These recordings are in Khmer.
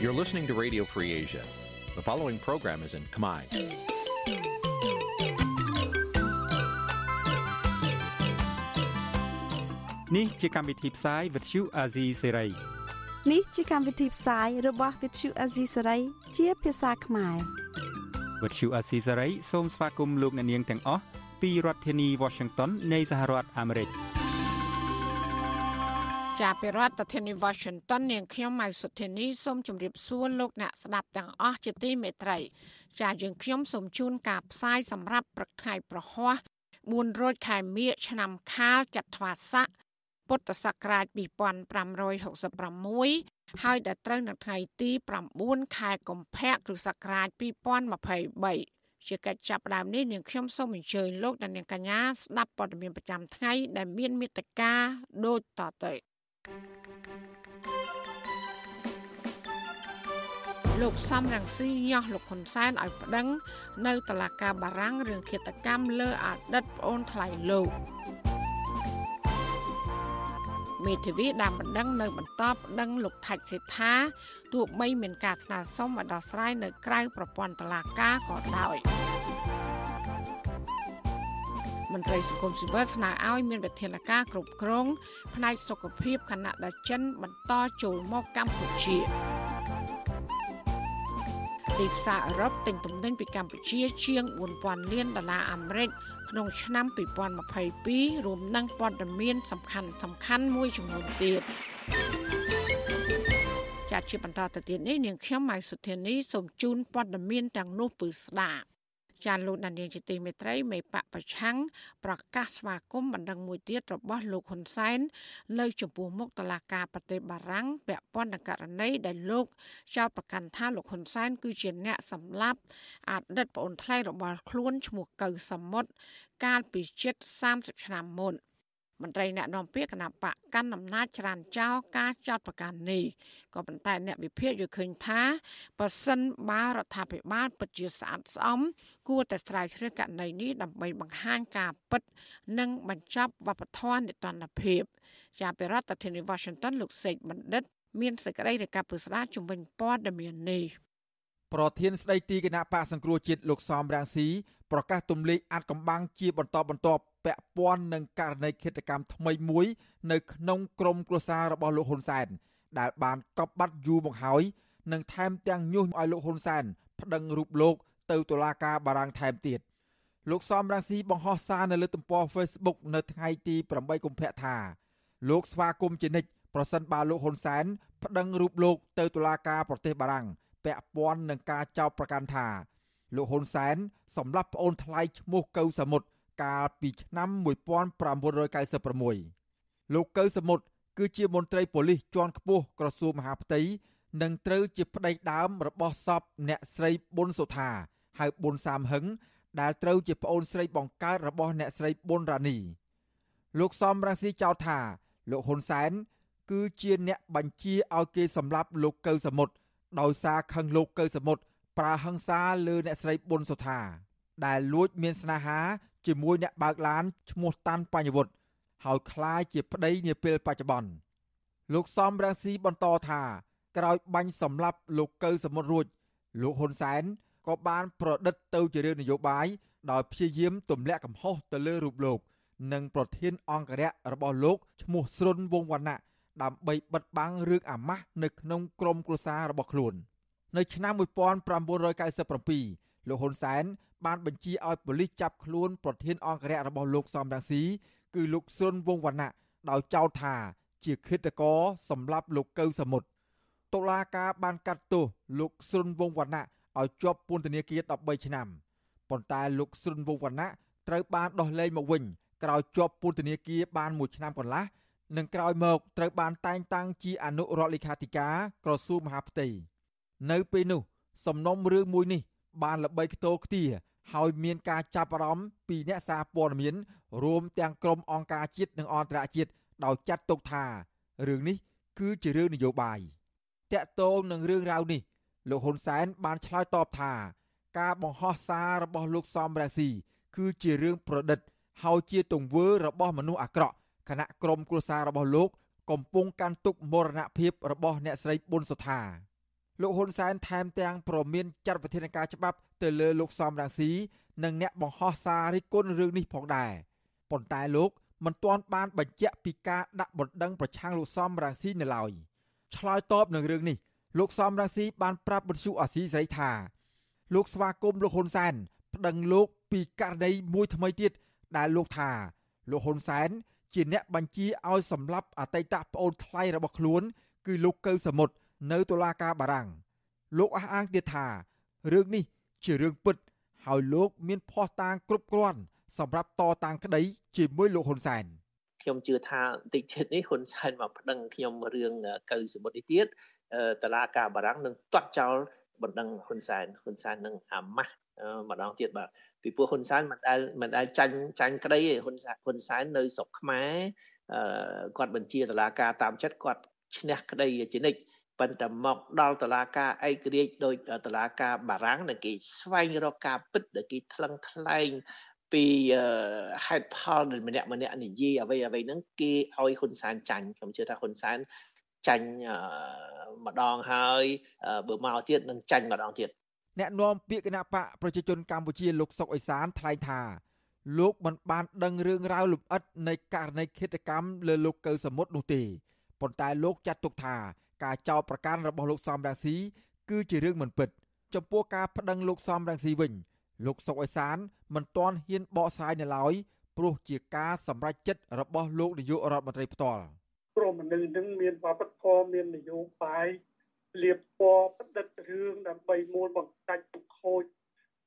You're listening to Radio Free Asia. The following program is in Khmer. នេះជាកម្មវិធីផ្សាយ Vuthu Azizi Serai នេះជាកម្មវិធីផ្សាយរបស់ Vuthu Azizi Serai ជាភាសាខ្មែរ Vuthu Azizi Serai សូមស្វាគមន៍លោកអ្នកនាងទាំងអស់ពីរដ្ឋធានី Washington នៃសហរដ្ឋអាមេរិក ជាប្រធានាធិបតី Washington នាងខ្ញុំម៉ៅសុធានីសូមជម្រាបសួរលោកអ្នកស្ដាប់ទាំងអស់ជាទីមេត្រី ចាយើងខ្ញុំសូមជូនការផ្សាយសម្រាប់ព្រឹកថ្ងៃប្រហ័ស4រោចខែមិញឆ្នាំខាលចត្វាស័កពុទ្ធសករាជ2566ហើយដល់ត្រូវនៅថ្ងៃទី9ខែកុម្ភៈគ្រិស្តសករាជ2023ជាកិច្ចចាប់ផ្ដើមនេះនាងខ្ញុំសូមអញ្ជើញលោកអ្នកនាងកញ្ញាស្ដាប់ព័ត៌មានប្រចាំថ្ងៃដែលមានមេត្តាដូចតទៅ លោកសំរងស៊ីញាស់លោកហ៊ុនសែនឲ្យប្តឹង នៅតុលាការបារាំងរឿងឃាតកម្មលើអតីតប្អូនថ្លៃលោកមេធាវីដែលបណ្ដឹងនៅបន្តប្តឹងលោកថាច់សេដ្ឋាទោះបីមានការស្នើសុំឲ្យដោះស្រាយនៅក្រៅប្រព័ន្ធតុលាការក៏ដោយ មន្ត្រីសង្គមស៊ីវិលស្នើឲ្យមានវិធានការគ្រប់គ្រងផ្នែកសុខភាពខណៈដែលចិនបន្តចូលមកកម្ពុជាទីផ្សារអឺរ៉ុបទិញទំនិញពីកម្ពុជាជាង4000លានដុល្លារអាមេរិកក្នុងឆ្នាំ2022រួមនឹងព័ត៌មានសំខាន់សំខាន់មួយចំនួនទៀតចាត់ជាបន្តទៅទៀតនេះនាងខ្ញុំម៉ៃសុធានីសូមជូនព័ត៌មានទាំងនោះពឺស្ដាប់ ចានលោកដានៀងជាទីមេត្រីមេបកប្រឆាំងប្រកាសស្វាគមន៍បណ្ដឹងមួយទៀតរបស់លោកហ៊ុនសែននៅចំពោះមុខតឡាការប្រទេសបារាំងពាក់ព័ន្ធនឹងករណីដែលលោកចោទប្រកាន់ថាលោកហ៊ុនសែនគឺជាអ្នកសម្លាប់អតីតប្អូនថ្លៃរបស់ខ្លួនឈ្មោះកៅសមុទ្រកាលពីជិត30ឆ្នាំមុន មន្ត្រីអ្នកនាំពាក្យគណៈបកកាន់អំណាចច្រានចោលការចោតប្រកាសនេះក៏ប៉ុន្តែអ្នកវិភាគយល់ឃើញថាប៉ះសិនបារដ្ឋាភិបាលពិតជាស្អាតស្អំគួរតែស្រាវជ្រាវករណីនេះដើម្បីបង្ហាញការពិត និងបញ្ចប់វប្បធម៌និទានភាពជាប្រធានាធិបតី Washington លោកសេកបណ្ឌិត មានសេចក្តីរាយការណ៍ពុស្ដាជំវិញព័ត៌មាននេះ ប្រធានស្ដីទីគណៈបកសង្គ្រោះជាតិលោកសំរាំងស៊ីប្រកាសទម្លាយអាចកំបាំងជាបន្តបន្ទាប់ពាក់ព័ន្ធនឹងករណីឃាតកម្មថ្មីមួយ នៅក្នុងក្រមគ្រួសាររបស់លោកហ៊ុនសែនដែលបានកប់បាត់យូរមកហើយនិងថែមទាំងញុះឲ្យលោកហ៊ុនសែនប្តឹងរូបលោក ទៅតុលាការបារាំងថែមទៀតលោកសំរងស៊ីបង្ហោះសារនៅលើទំព័រ Facebook នៅថ្ងៃទី8កុម្ភៈថាលោកស្វាគមន៍ជានិច្ចប្រសិនបើលោកហ៊ុនសែនប្តឹងរូបលោកទៅតុលាការប្រទេសបារាំង ពាក់ព័ន្ធនឹងការចោទប្រកាន់ថាលោកហ៊ុនសែនសម្លាប់ប្អូនថ្លៃឈ្មោះកៅសមុទ្រកាលពីឆ្នាំ1996លោកកៅសមុទ្រគឺជាមន្ត្រីប៉ូលីសជាន់ខ្ពស់ក្រសួងមហាផ្ទៃនិងត្រូវជាប្តីដើមរបស់សពអ្នកស្រីប៊ុនសុថាហៅប៊ុនសាមហឹងដែលត្រូវជាប្អូនស្រីបង្កើតរបស់អ្នកស្រីប៊ុនរ៉ានីលោកសំរងស៊ីចោទថាលោកហ៊ុនសែនគឺជាអ្នកបញ្ជាឲ្យគេសម្លាប់លោកកៅសមុទ្រ ដោយសារខឹងលោកកៅសមុទ្រប្រើហិង្សាលើអ្នកស្រីប៊ុនសុថា ដែលលួចមានស្នេហាជាមួយអ្នកបើកឡានឈ្មោះតាន់បញ្ញវុឌ្ឍហើយคล้ายជាប្តីនាពេលបច្ចុប្បន្នលោកសំរងស៊ីបន្តថាក្រោយបាញ់សម្លាប់លោកកៅសមុទ្ររួចលោកហ៊ុនសែនក៏បានប្រឌិតទៅជារឿងនយោបាយដោយព្យាយាមទម្លាក់កំហុសទៅលើរូបលោក និងប្រធានអង្គរៈរបស់លោកឈ្មោះស្រុនវងវណ្ណៈ ដើម្បីបិទបាំងរឿងអាម៉ាស់នៅក្នុងក្រមគ្រួសាររបស់ខ្លួន នៅឆ្នាំ1997លោកហ៊ុនសែនបានបញ្ជាឲ្យប៉ូលីសចាប់ខ្លួនប្រធានអង្គរៈរបស់លោកសំរងស៊ីគឺលោកស៊ុនវងវណ្ណៈដោយចោទថាជាឃាតករសម្លាប់លោកកៅសមុទ្រតុលាការបានកាត់ទោសលោកស៊ុនវងវណ្ណៈឲ្យជាប់ពន្ធនាគារ13ឆ្នាំប៉ុន្តែលោកស៊ុនវងវណ្ណៈត្រូវបានដោះលែងមកវិញក្រោយជាប់ពន្ធនាគារបាន1ឆ្នាំកន្លះ និងក្រោយមកត្រូវបានតែងតាំងជាអនុរដ្ឋលេខាធិការក្រសួងមហាផ្ទៃនៅពេលនោះ សំណុំរឿងមួយនេះ បានល្បីខ្ទោខ្ទាហើយមានការចាប់អារម្មណ៍ពីអ្នកសារព័ត៌មាន រួមទាំងក្រុមអង្គការជាតិនិងអន្តរជាតិដោយចាត់ទុកថារឿងនេះ គឺជារឿងនយោបាយតាក់ទងនឹងរឿងរ៉ាវនេះលោកហ៊ុនសែនបានឆ្លើយតបថា ការបង្ហោះសាររបស់លោកសំរងស៊ីគឺជារឿងប្រឌិត ហើយជាទង្វើរបស់មនុស្សអាក្រក់ គណៈក្រុមគ្រួសាររបស់លោក កំពុងកាន់ទុកមរណភាពរបស់អ្នកស្រីប៊ុនសុថាលោកហ៊ុនសែនថែមទាំងប្រមានចាត់វិធានការច្បាប់ទៅលើលោកសំរងស៊ីនិងអ្នកបង្ហោះសាររិះគន់រឿងនេះផងដែរប៉ុន្តែលោកមិនទាន់បានបញ្ជាក់ពីការដាក់បណ្ដឹងប្រឆាំងលោកសំរងស៊ីនៅឡើយឆ្លើយតបនឹងរឿងនេះលោកសំរងស៊ីបានប្រាប់បទសុអាស៊ីសេរីថា លោកស្វាគមន៍លោកហ៊ុនសែនប្តឹងលោកពីករណីមួយថ្មីទៀតដែលលោកថាលោកហ៊ុនសែន ជាអ្នកបញ្ជាឲ្យសម្លាប់អតីតប្អូនថ្លៃរបស់ខ្លួន គឺលោកកៅសមុទ្រនៅតុលាការបារាំងលោកអះអាងទៀតថារឿងនេះជារឿងពិត ហើយលោកមានភ័ស្តុតាងគ្រប់គ្រាន់សម្រាប់តតាំងក្តីជាមួយលោកហ៊ុនសែនខ្ញុំជឿថាបន្តិចទៀតនេះហ៊ុនសែនមកប្តឹងខ្ញុំរឿងកៅសមុទ្រនេះទៀតតឡាការបារាំងនឹងទាត់ចោលបណ្ដឹងហ៊ុនសែនហ៊ុនសែននឹងអាម៉ាស់ ម្ដងទៀតបាទពីព្រោះហ៊ុនសែនមិនដែលមិនដែលចាញ់ចាញ់ក្តីទេហ៊ុនហ៊ុនសែននៅស្រុកខ្មែរគាត់បញ្ជាតឡាការតាមចិត្តគាត់ឈ្នះក្តីជានិច្ចប៉ុន្តែមកដល់តឡាការឯករាជ្យដោយតឡាការបារាំងដែលគេស្វែងរកការពិតដែលគេថ្លឹងថ្លែងពីហេតុផលដែលម្នាក់ម្នាក់និយាយអ្វីអ្វីហ្នឹងគេឲ្យហ៊ុនសែនចាញ់ខ្ញុំជឿថាហ៊ុនសែនចាញ់ម្ដងហើយបើមកទៀតនឹងចាញ់ម្ដងទៀត អ្នកនាំពាក្យគណៈបកប្រជាជនកម្ពុជាលោកសុកអេសានថ្លែងថាលោកមិនបានដឹងរឿងរ៉ាវលម្អិតនៃករណីឃាតកម្មលើលោកកៅសមុទ្រនោះទេប៉ុន្តែលោកចាត់ទុកថាការចោទប្រកាន់របស់លោកសំរងស៊ីគឺជារឿងមិនពិត ចំពោះការប្តឹងលោកសំរងស៊ីវិញ លោកសុកអេសានមិនទាន់ហ៊ានបកស្រាយនៅឡើយព្រោះជាការសម្រេចចិត្តរបស់លោកនាយករដ្ឋមន្ត្រីផ្ទាល់ព្រមមនុស្សនឹងមានវប្បធម៌មាននយោបាយ លៀបពណ៌ផ្ដិតរឿងដើម្បីមូលបង្កាច់ទុកខូច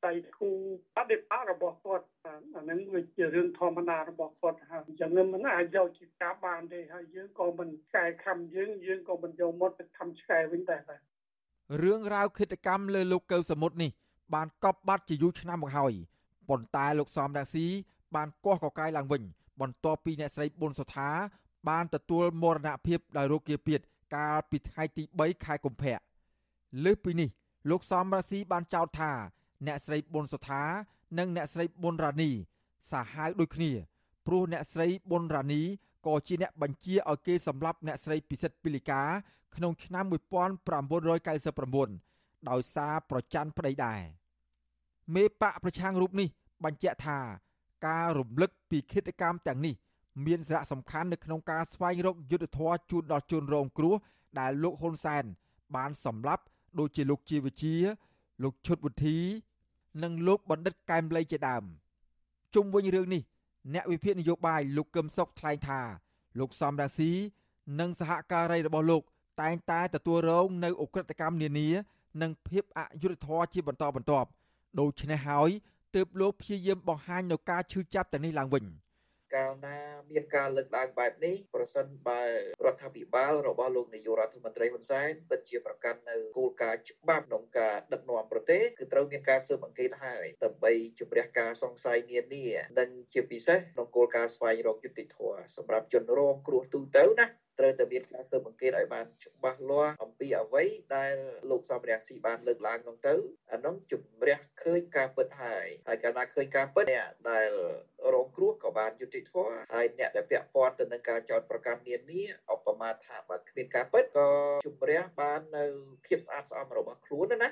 ដៃគូបដិបត្តិរបស់គាត់អាហ្នឹងវាជារឿងធម្មតារបស់គាត់ហើយអញ្ចឹងមិនអាចយកជាការបានទេហើយយើងក៏មិនកែខំយើងយើងក៏មិនយកមកទៅខំឆ្កែវិញដែរបាទរឿងរ៉ាវឃាតកម្មលើលោកកៅសមុទ្រនេះបានកប់បាត់ជាយូរឆ្នាំមកហើយប៉ុន្តែលោកសំរងស៊ីបានកោះកកាយឡើងវិញបន្ទាប់ពីអ្នកស្រីប៊ុនសុថាបានទទួលមរណភាពដោយរោគគាពៀត កាលពីថ្ងៃទី3ខែកុម្ភៈលើសពីនេះ លោកសំរងស៊ីបានចោទថា អ្នកស្រីប៊ុនសុថា និងអ្នកស្រីប៊ុនរ៉ានីសាហាវដូចគ្នាព្រោះអ្នកស្រីប៊ុនរ៉ានីក៏ជាអ្នកបញ្ជាឲ្យគេសម្លាប់អ្នកស្រីពិសិដ្ឋពីលីកា ក្នុងឆ្នាំ1999ដោយសារប្រច័ណ្ឌប្តីដែរមេបកប្រឆាំងរូបនេះបញ្ជាក់ថា ការរំលឹកពីឃាតកម្មទាំងនេះ មានសារៈសំខាន់នៅក្នុងការស្វែងរកយុទ្ធធរជូនដល់ជនរងគ្រោះដែលលោកហ៊ុនសែន បានសម្លាប់ដូចជាលោកជាវិជាលោកឈុតវុធី និងលោកបណ្ឌិតកែមលីជាដើមជុំវិញរឿងនេះអ្នកវិភាគនយោបាយលោកកឹមសុខថ្លែងថាលោកសំរាស៊ីនិងសហការីរបស់លោក តែងតែទទួលរងនៅអ ுக ្រិតកម្មនានា និងភាពអយុត្តិធម៌ជាបន្តបន្ទាប់ដូច្នេះហើយទើបលោកព្យាយាមបង្ហាញនៅការឈឺចាប់ទាំងនេះឡើងវិញ។ កាលណាមានការលើកឡើងបែបនេះប្រសិនបើរដ្ឋាភិបាលរបស់លោកនាយករដ្ឋមន្ត្រីហ៊ុនសែនពិតជាប្រកាន់នៅគោលការណ៍ច្បាប់ក្នុងការដឹកនាំប្រទេសគឺត្រូវមានការស៊ើបអង្កេតហើយដើម្បីជំរះការសង្ស័យនានានិងជាពិសេសក្នុងគោលការណ៍ស្វែងរកយុត្តិធម៌សម្រាប់ជនរងគ្រោះទូទៅណា ត្រូវតែមានការស៊ើបអង្កេតឲ្យបានច្បាស់លាស់អំពីអ្វីដែលលោកសំរងស៊ីបានលើកឡើងនោះទៅអានោះជំរះឃើញការពិតហើយហើយកាលណាឃើញការពិតអ្នកដែលរងគ្រោះក៏បានយុត្តិធម៌ហើយអ្នកដែលពាក់ព័ន្ធទៅនឹងការចោទប្រកាន់នានាឧបមាថាបើគ្មានការពិតក៏ជំរះបាននៅភាពស្អាតស្អំរបស់ខ្លួនណា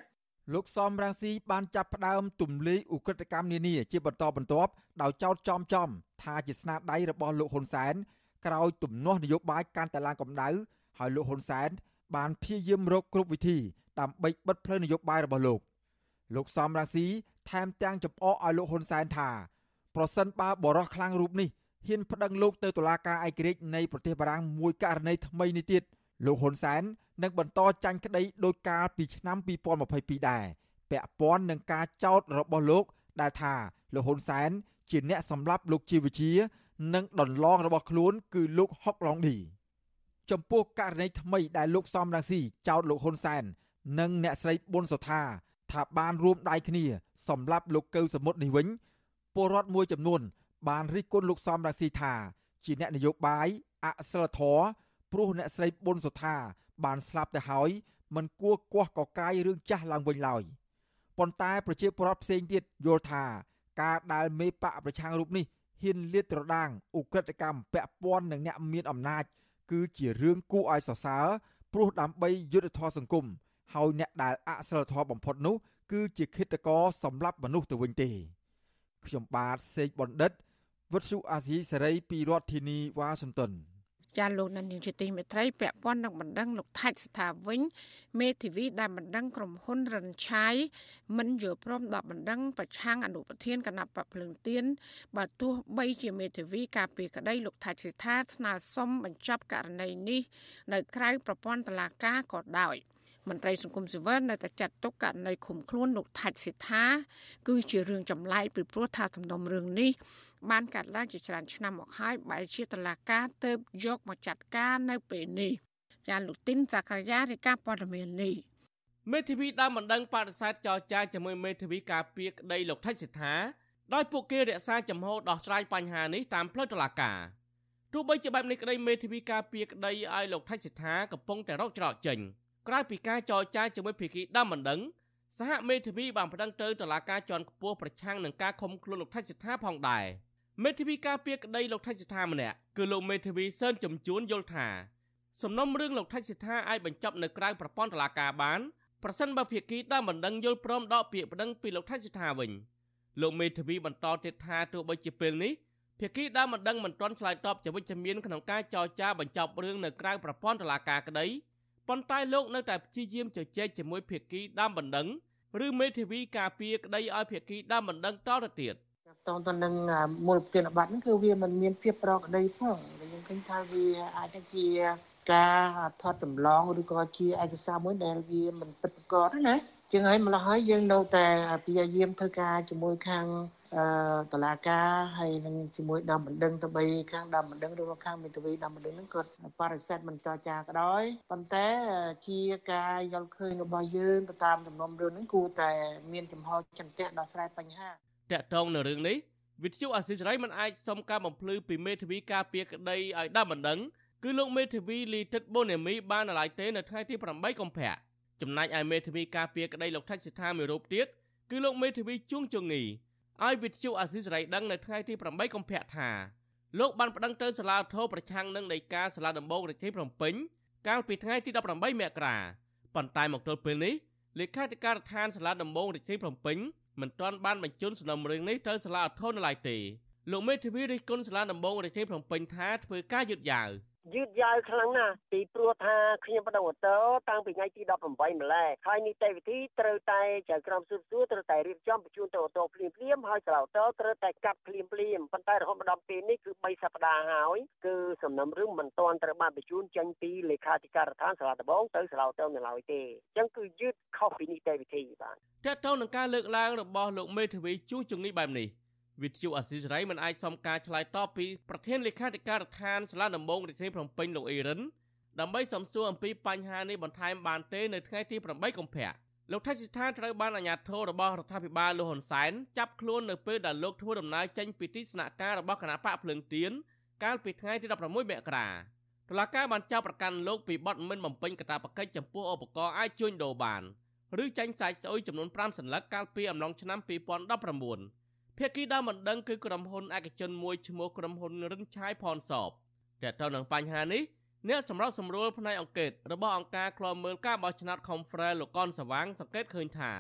លោកសំរងស៊ីបានចាប់ផ្ដើមទម្លាយឧក្រិដ្ឋកម្មនានាជាបន្តបន្ទាប់ដោយចោទចំចំ ថាជាស្នាដៃរបស់លោកហ៊ុនសែន ក្រោយទំនាស់នយោបាយកាន់តែឡើងកម្ដៅហើយលោកហ៊ុនសែនបានព្យាយាមរកគ្រប់វិធីដើម្បីបិទផ្លូវនយោបាយរបស់លោកលោកសំរងស៊ីថែមទាំងចំអកឲ្យលោកហ៊ុនសែនថាប្រសិនបើបរោះខ្លាំងរូបនេះហ៊ានប្តឹងលោកទៅតុលាការឯករាជ្យនៃប្រទេសបារាំងមួយករណីថ្មីនេះទៀតលោកហ៊ុនសែននឹងបន្តចាញ់ក្តីដោយកាលពីឆ្នាំ2022ដែរពាក់ព័ន្ធនឹងការចោទរបស់លោកដែលថាលោកហ៊ុនសែនជាអ្នកសម្លាប់លោកជីវជា និងដន្លងរបស់ខ្លួនគឺលោកហុកឡុងឌីចំពោះករណីថ្មីដែលលោកសំរងស៊ីចោទលោកហ៊ុនសែននិងអ្នកស្រីប៊ុនសុថាថាបានរួមដៃគ្នាសម្លាប់លោកកៅសមុទ្រនេះវិញពលរដ្ឋមួយចំនួន បានរិះគន់លោកសំរងស៊ីថាជាអ្នកនយោបាយអសិលធម៌ព្រោះអ្នកស្រីប៊ុនសុថា បានស្លាប់ទៅហើយមិនគួរគាស់កកាយរឿងចាស់ឡើងវិញឡើយប៉ុន្តែប្រជាពលរដ្ឋផ្សេងទៀតយល់ថា ការដែលមេបកប្រឆាំងរូបនេះ ហ៊ានលាតត្រដាងឧក្រិដ្ឋកម្មពាក់ព័ន្ធនឹងអ្នកមានអំណាច គឺជារឿងគួរឲ្យសរសើរព្រោះដើម្បីយុទ្ធធរសង្គមហើយអ្នកដែលអសិលធម៌បំផុតនោះ គឺជាឃាតករសម្លាប់មនុស្សទៅវិញទេ ខ្ញុំបាទសេកបណ្ឌិតវុទ្ធុអាស៊ីសេរីពីរដ្ឋធានីវ៉ាស៊ីនតោន ចាលោកនានីជាទីមេត្រីពាក់ព័ន្ធនឹងបណ្ដឹងលោកថាច់ស្ថាវិញមេធាវីដែលបណ្ដឹងក្រុមហ៊ុនរិនឆាយមិនយល់ព្រមដល់បណ្ដឹងប្រឆាំងអនុប្រធានគណៈបកភ្លើងទៀនបើទោះបីជាមេធាវីការពីក្តីលោកថាច់សិដ្ឋាស្នើសុំបញ្ចប់ករណីនេះនៅក្រៅប្រព័ន្ធតុលាការក៏ដោយមន្ត្រីសង្គមស៊ីវិលនៅតែចាត់ទុកករណីឃុំខ្លួនលោកថាច់សិដ្ឋាគឺជារឿងចម្លែកពីព្រោះថាសំណុំរឿងនេះ បានកាត់ឡើងជាច្រើនឆ្នាំមកហើយបែរជាតឡាការទៅយកមកចាត់ការនៅពេលនេះចាលោកទីនសាករាយារាយការណ៍ព័ត៌មាននេះមេធាវីដើមបណ្ដឹងបដិសេធចោចាជាមួយមេធាវីការពារក្តីលោកថៃសិដ្ឋាដោយពួកគេរក្សាចំហដោះស្រាយបញ្ហានេះតាមផ្លូវតុលាការទោះបីជាបែបនេះក្តីមេធាវីការពារក្តីឲ្យលោកថៃសិដ្ឋាកំពុងតែរកច្រកចេញក្រៅពីការចរចាជាមួយភាគីដើមបណ្ដឹងសហមេធាវីបានប្តឹងទៅតុលាការជាន់ខ្ពស់ប្រឆាំងនឹងការឃុំខ្លួនលោកថៃសិដ្ឋាផងដែរ។ មេធាវីការពារក្តីលោកថៃសិដ្ឋាម្នាក់គឺលោកមេធាវីសឿនចំជួនយល់ថាសំណុំរឿងលោកថៃសិដ្ឋាអាចបញ្ចប់នៅក្រៅប្រព័ន្ធតុលាការបានប្រសិនបើភាគីដើមបណ្ដឹងយល់ព្រមដកពាក្យប្តឹងពីលោកថៃសិដ្ឋាវិញលោកមេធាវីបន្តទៀតថាទោះបីជាពេលនេះភាគីដើមបណ្ដឹងមិនទាន់ឆ្លើយតបជាវិជ្ជមានក្នុងការចរចាបញ្ចប់រឿងនៅក្រៅប្រព័ន្ធតុលាការក្តីប៉ុន្តែលោកនៅតែព្យាយាមជជែកជាមួយភាគីដើមបណ្ដឹងឬមេធាវីការពារក្តីឲ្យភាគីដើមបណ្ដឹងតទៅទៀត។ តទៅនឹងមូលប្រធានបတ်ហ្នឹងគឺវាមិនមានភាពប្រក្រតីផងខ្ញុំឃើញថាវាអាចជាការថតចម្លងឬក៏ជាឯកសារមួយដែលវាមិនពិតប្រាកដណាជាងហើយម្ល៉េះហើយយើងនៅតែព្យាយាមធ្វើការជាមួយខាងអឺតឡាការហើយនឹងជាមួយដើមបណ្ដឹងទៅបីខាងដើមបណ្ដឹងឬក៏ខាងមេធាវីដើមបណ្ដឹងហ្នឹងគាត់បរិសេធមិនចរចាក៏ដោយប៉ុន្តែជាការយល់ឃើញរបស់យើងទៅតាមដំណុំរឿងហ្នឹងគួរតែមានចំហចន្ទៈដោះស្រាយបញ្ហា តកតងនៅរឿងនេះវិទ្យុអាស៊ីសេរីមិនអាចសុំការបំភ្លឺពីមេធាវីការពារក្តីឲ្យដើមបណ្ដឹងគឺលោកមេធាវីលីទឹកបូនេមីបាននៅឡើយទេនៅថ្ងៃទី8កុម្ភៈចំណែកឯមេធាវីការពារក្តីលោកថាច់សិដ្ឋាមួយរូបទៀតគឺលោកមេធាវីជួងជងីឲ្យវិទ្យុអាស៊ីសេរីដឹងនៅថ្ងៃទី8កុម្ភៈថាលោកបានប្តឹងទៅសាលាធរប្រឆាំងនឹងដីកាសាលាដំបងរាជធានីភ្នំពេញកាលពីថ្ងៃទី18មករាប៉ុន្តែមកទល់ពេលនេះលេខាធិការដ្ឋានសាលាដំបងរាជធានីភ្នំពេញ មិនទាន់បានបញ្ជូនសំណុំរឿងនេះទៅសាលាឧទ្ធរនៅឡើយទេលោកមេធាវីរិះគន់សាលាដំបងរាជធានីភ្នំពេញថាធ្វើការយឺតយ៉ាវ យឺតយ៉ាវខ្លាំងណាស់ពីព្រោះថាខ្ញុំបដិវត្តតាំងពីថ្ងៃទី18ម្លេះហើយនីតិវិធីត្រូវតែចៅក្រមស៊ើបសួរត្រូវតែរៀបចំបញ្ជូនទៅអូតូភ្លាមភ្លាមហើយសាលាអូតូត្រូវតែកាត់ភ្លាមភ្លាមប៉ុន្តែរហូតមកដល់ពេលនេះគឺ3សប្តាហ៍ហើយគឺសំណុំរឿងមិនទាន់ត្រូវបានបញ្ជូនចេញពីលេខាធិការដ្ឋានសាលាដំបងទៅសាលាអូតូនៅឡើយទេអញ្ចឹងគឺយឺតខុសពីនីតិវិធីបាទតើតើនឹងការលើកឡើងរបស់លោកមេធាវីជួងជំងឺបែបនេះ វិទ្យុអាស៊ីសេរីមិនអាចសុំការឆ្លើយតបពីប្រធានលេខាធិការដ្ឋានសាលាដំបងរាជធានីភ្នំពេញលោកអ៊ីរិនដើម្បីសំសួរអំពីបញ្ហានេះបន្ថែមបានទេនៅថ្ងៃទី8កុម្ភៈលោកថៃសិដ្ឋាត្រូវបានអាជ្ញាធររបស់រដ្ឋាភិបាលលោកហ៊ុនសែនចាប់ខ្លួននៅពេលដែលលោកធ្វើដំណើរចេញពីទីស្នាក់ការរបស់គណៈបកភ្លើងទៀនកាលពីថ្ងៃទី16មករាតុលាការបានចាប់ប្រកាន់លោកពីបទមិនបំពេញកាតព្វកិច្ចចំពោះឧបករណ៍អាចជួញដូរបានឬចាញ់សាច់ស្អុយចំនួន5សន្លឹកកាលពីអំឡុងឆ្នាំ2019 ភាគីដើមមិនដឹងគឺក្រុមហ៊ុនឯកជនមួយឈ្មោះក្រុមហ៊ុនរិនឆាយផនសបតែទៅនឹងបញ្ហានេះអ្នកសម្របសម្រួលផ្នែកអង្គការរបស់អង្គការឃ្លាំមើលការបោះឆ្នោត Confrere លោកកនសវាងសង្កេតឃើញថា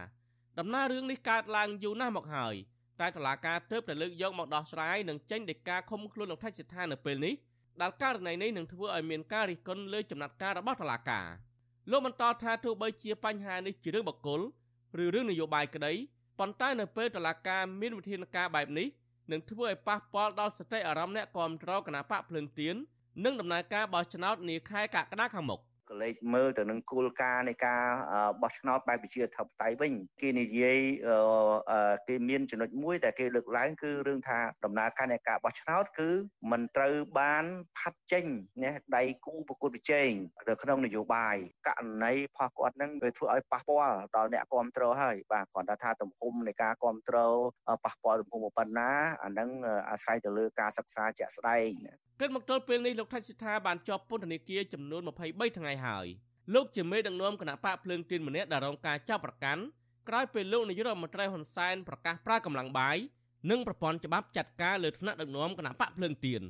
ដំណើររឿងនេះកើតឡើងយូរណាស់មកហើយតែតុលាការទើបតែលើកយកមកដោះស្រាយនិងចេញដីកាឃុំខ្លួនលោកថៃសិដ្ឋានៅពេលនេះដែលករណីនេះនឹងធ្វើឲ្យមានការរិះគន់លើចំណាត់ការរបស់តុលាការលោកបន្តថាទោះបីជាបញ្ហានេះជារឿងបកគលឬរឿងនយោបាយក្តី ប៉ុន្តែនៅពេលតុលាការមានវិធានការបែបនេះនឹងធ្វើឲ្យប៉ះពាល់ដល់សតិអារម្មណ៍អ្នកគ្រប់គ្រងគណៈបកភ្លើងទៀននិងដំណើរការបោះឆ្នោតនាខែកក្កដាខាងមុខ កលេចមើលទៅនឹងគោលការណ៍នៃការបោះឆ្នោតបែបវិជាធិបតេយ្យវិញគេនិយាយគេមានចំណុចមួយដែលគេលើកឡើងគឺរឿងថាដំណើរការនៃការបោះឆ្នោតគឺមិនត្រូវបានផាត់ចេញណាដៃគូប្រកួតប្រជែងនៅក្នុងនយោបាយករណីផុសគាត់នឹងវាធ្វើឲ្យប៉ះពាល់ដល់អ្នកគ្រប់គ្រងហើយបាទគ្រាន់តែថាទំហំនៃការគ្រប់គ្រងប៉ះពាល់ទំហំប៉ុណ្ណាអានឹងអាស្រ័យទៅលើការសិក្សាជាក់ស្ដែង គិតមកទល់ពេលនេះលោកថៃសិដ្ឋាបានជាប់ពន្ធនាគារចំនួន23ថ្ងៃហើយលោកជាមេដឹកនាំគណៈបកភ្លើងទៀនម្នាក់ដែលរងការចាប់ប្រកាន់ក្រោយពេលលោកនាយករដ្ឋមន្ត្រីហ៊ុនសែនប្រកាសប្រើកម្លាំងបាយនិងប្រព័ន្ធច្បាប់ចាត់ការលើថ្នាក់ដឹកនាំគណៈបកភ្លើងទៀន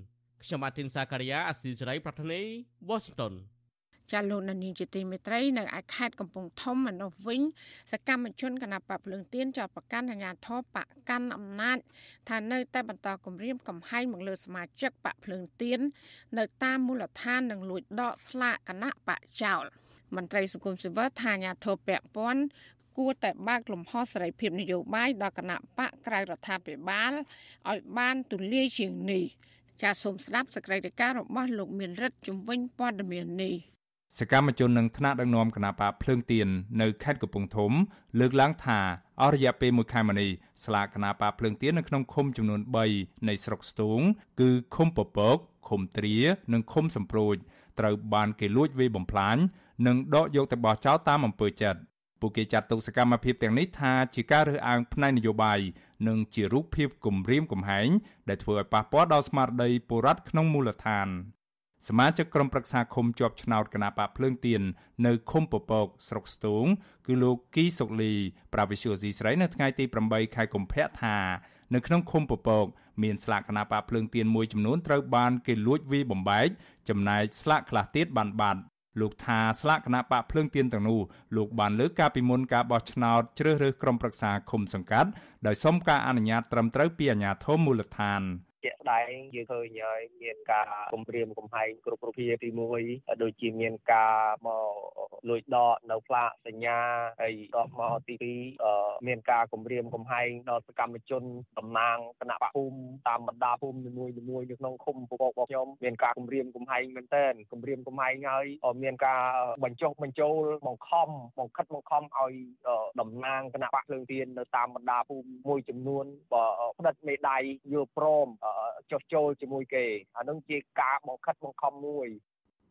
ខ្ញុំបាទធីនសាការីយ៉ាអស៊ីសេរីប្រធានី Washington ចាលោកនានីជាទីមេត្រីនៅឯខេត្តកំពង់ធំឯនោះវិញសកម្មជនគណបកភ្លើងទៀនចោទប្រកាន់អាជ្ញាធរបកកាន់អំណាចថានៅតែបន្តគម្រាមកំហែងមកលើសមាជិកបកភ្លើងទៀននៅតាមមូលដ្ឋាននិងលួចដកស្លាកគណៈបកចោលមន្ត្រីសង្គមស៊ីវិលថាអាញាធិបពពាន់គួរតែបើកលំហសេរីភាពនយោបាយដល់គណៈបកក្រៅរដ្ឋាភិបាលឲ្យបានទូលាយជាងនេះចាសសូមស្ដាប់សេចក្តីរាយការណ៍របស់លោកមានរិទ្ធជំវិញព័ត៌មាននេះ សកម្មជននឹងថ្នាក់ដឹកនាំគណៈបកភ្លើងទៀននៅខេត្តកំពង់ធំ លើកឡើងថាអស់រយៈពេល1ខែមកនេះស្លាកគណៈបកភ្លើងទៀននៅក្នុងឃុំចំនួន3នៃស្រុកស្ទូង គឺឃុំពពកឃុំទ្រានិងឃុំសំប្រូចត្រូវបានគេលួចវាយបំផ្លាញនិងដកយកទៅបោះចោលតាមអំពើចិត្តពួកគេចាត់ទុកសកម្មភាពទាំងនេះថាជាការរើសអើងផ្នែកនយោបាយនិងជារូបភាពគំរាមកំហែងដែលធ្វើឲ្យប៉ះពាល់ដល់ស្មារតីពលរដ្ឋក្នុងមូលដ្ឋាន សមាជិកក្រុមប្រឹក្សាឃុំជាប់ឆ្នោតគណៈបកភ្លើងទៀននៅឃុំពពក ស្រុកស្ទូង គឺលោកគីសុកលីប្រាវិសុយស៊ីស្រីនៅថ្ងៃទី8ខែកុម្ភៈថានៅក្នុងឃុំពពក មានស្លាកគណៈបកភ្លើងទៀនមួយចំនួនត្រូវបានគេលួចវាយបំបែកចំណែកស្លាកខ្លះទៀតបានបាត់លោកថាស្លាកគណៈបកភ្លើងទៀនទាំងនោះលោកបានលើកការពីមុនការបោះឆ្នោតជ្រើសរើសក្រុមប្រឹក្សាឃុំសង្កាត់ដោយសុំការអនុញ្ញាតត្រឹមត្រូវពីអាជ្ញាធរមូលដ្ឋាន។ ជាក់ស្ដែងយើងឃើញហើយមានការគម្រាមកំហែងគ្រប់រូបភាពទី1ដូចជាមានការមកលួចដកនៅផ្លាកសញ្ញាហើយដល់មកទី2មានការគម្រាមកំហែងដល់សកម្មជនតំណាងគណៈបកភូមិតាមបណ្ដាភូមិនីមួយៗនៅក្នុងឃុំពពករបស់ខ្ញុំមានការគម្រាមកំហែងមែនទែនគម្រាមកំហែងហើយមានការបញ្ចុះបញ្ចូលបង្ខំបង្ខិតបង្ខំឲ្យតំណាងគណៈបកភ្លើងទៀននៅតាមបណ្ដាភូមិមួយចំនួនផ្តិតមេដៃយល់ព្រមចុះចូលជាមួយគេអានឹងជាការបង្ខិតបង្ខំមួយ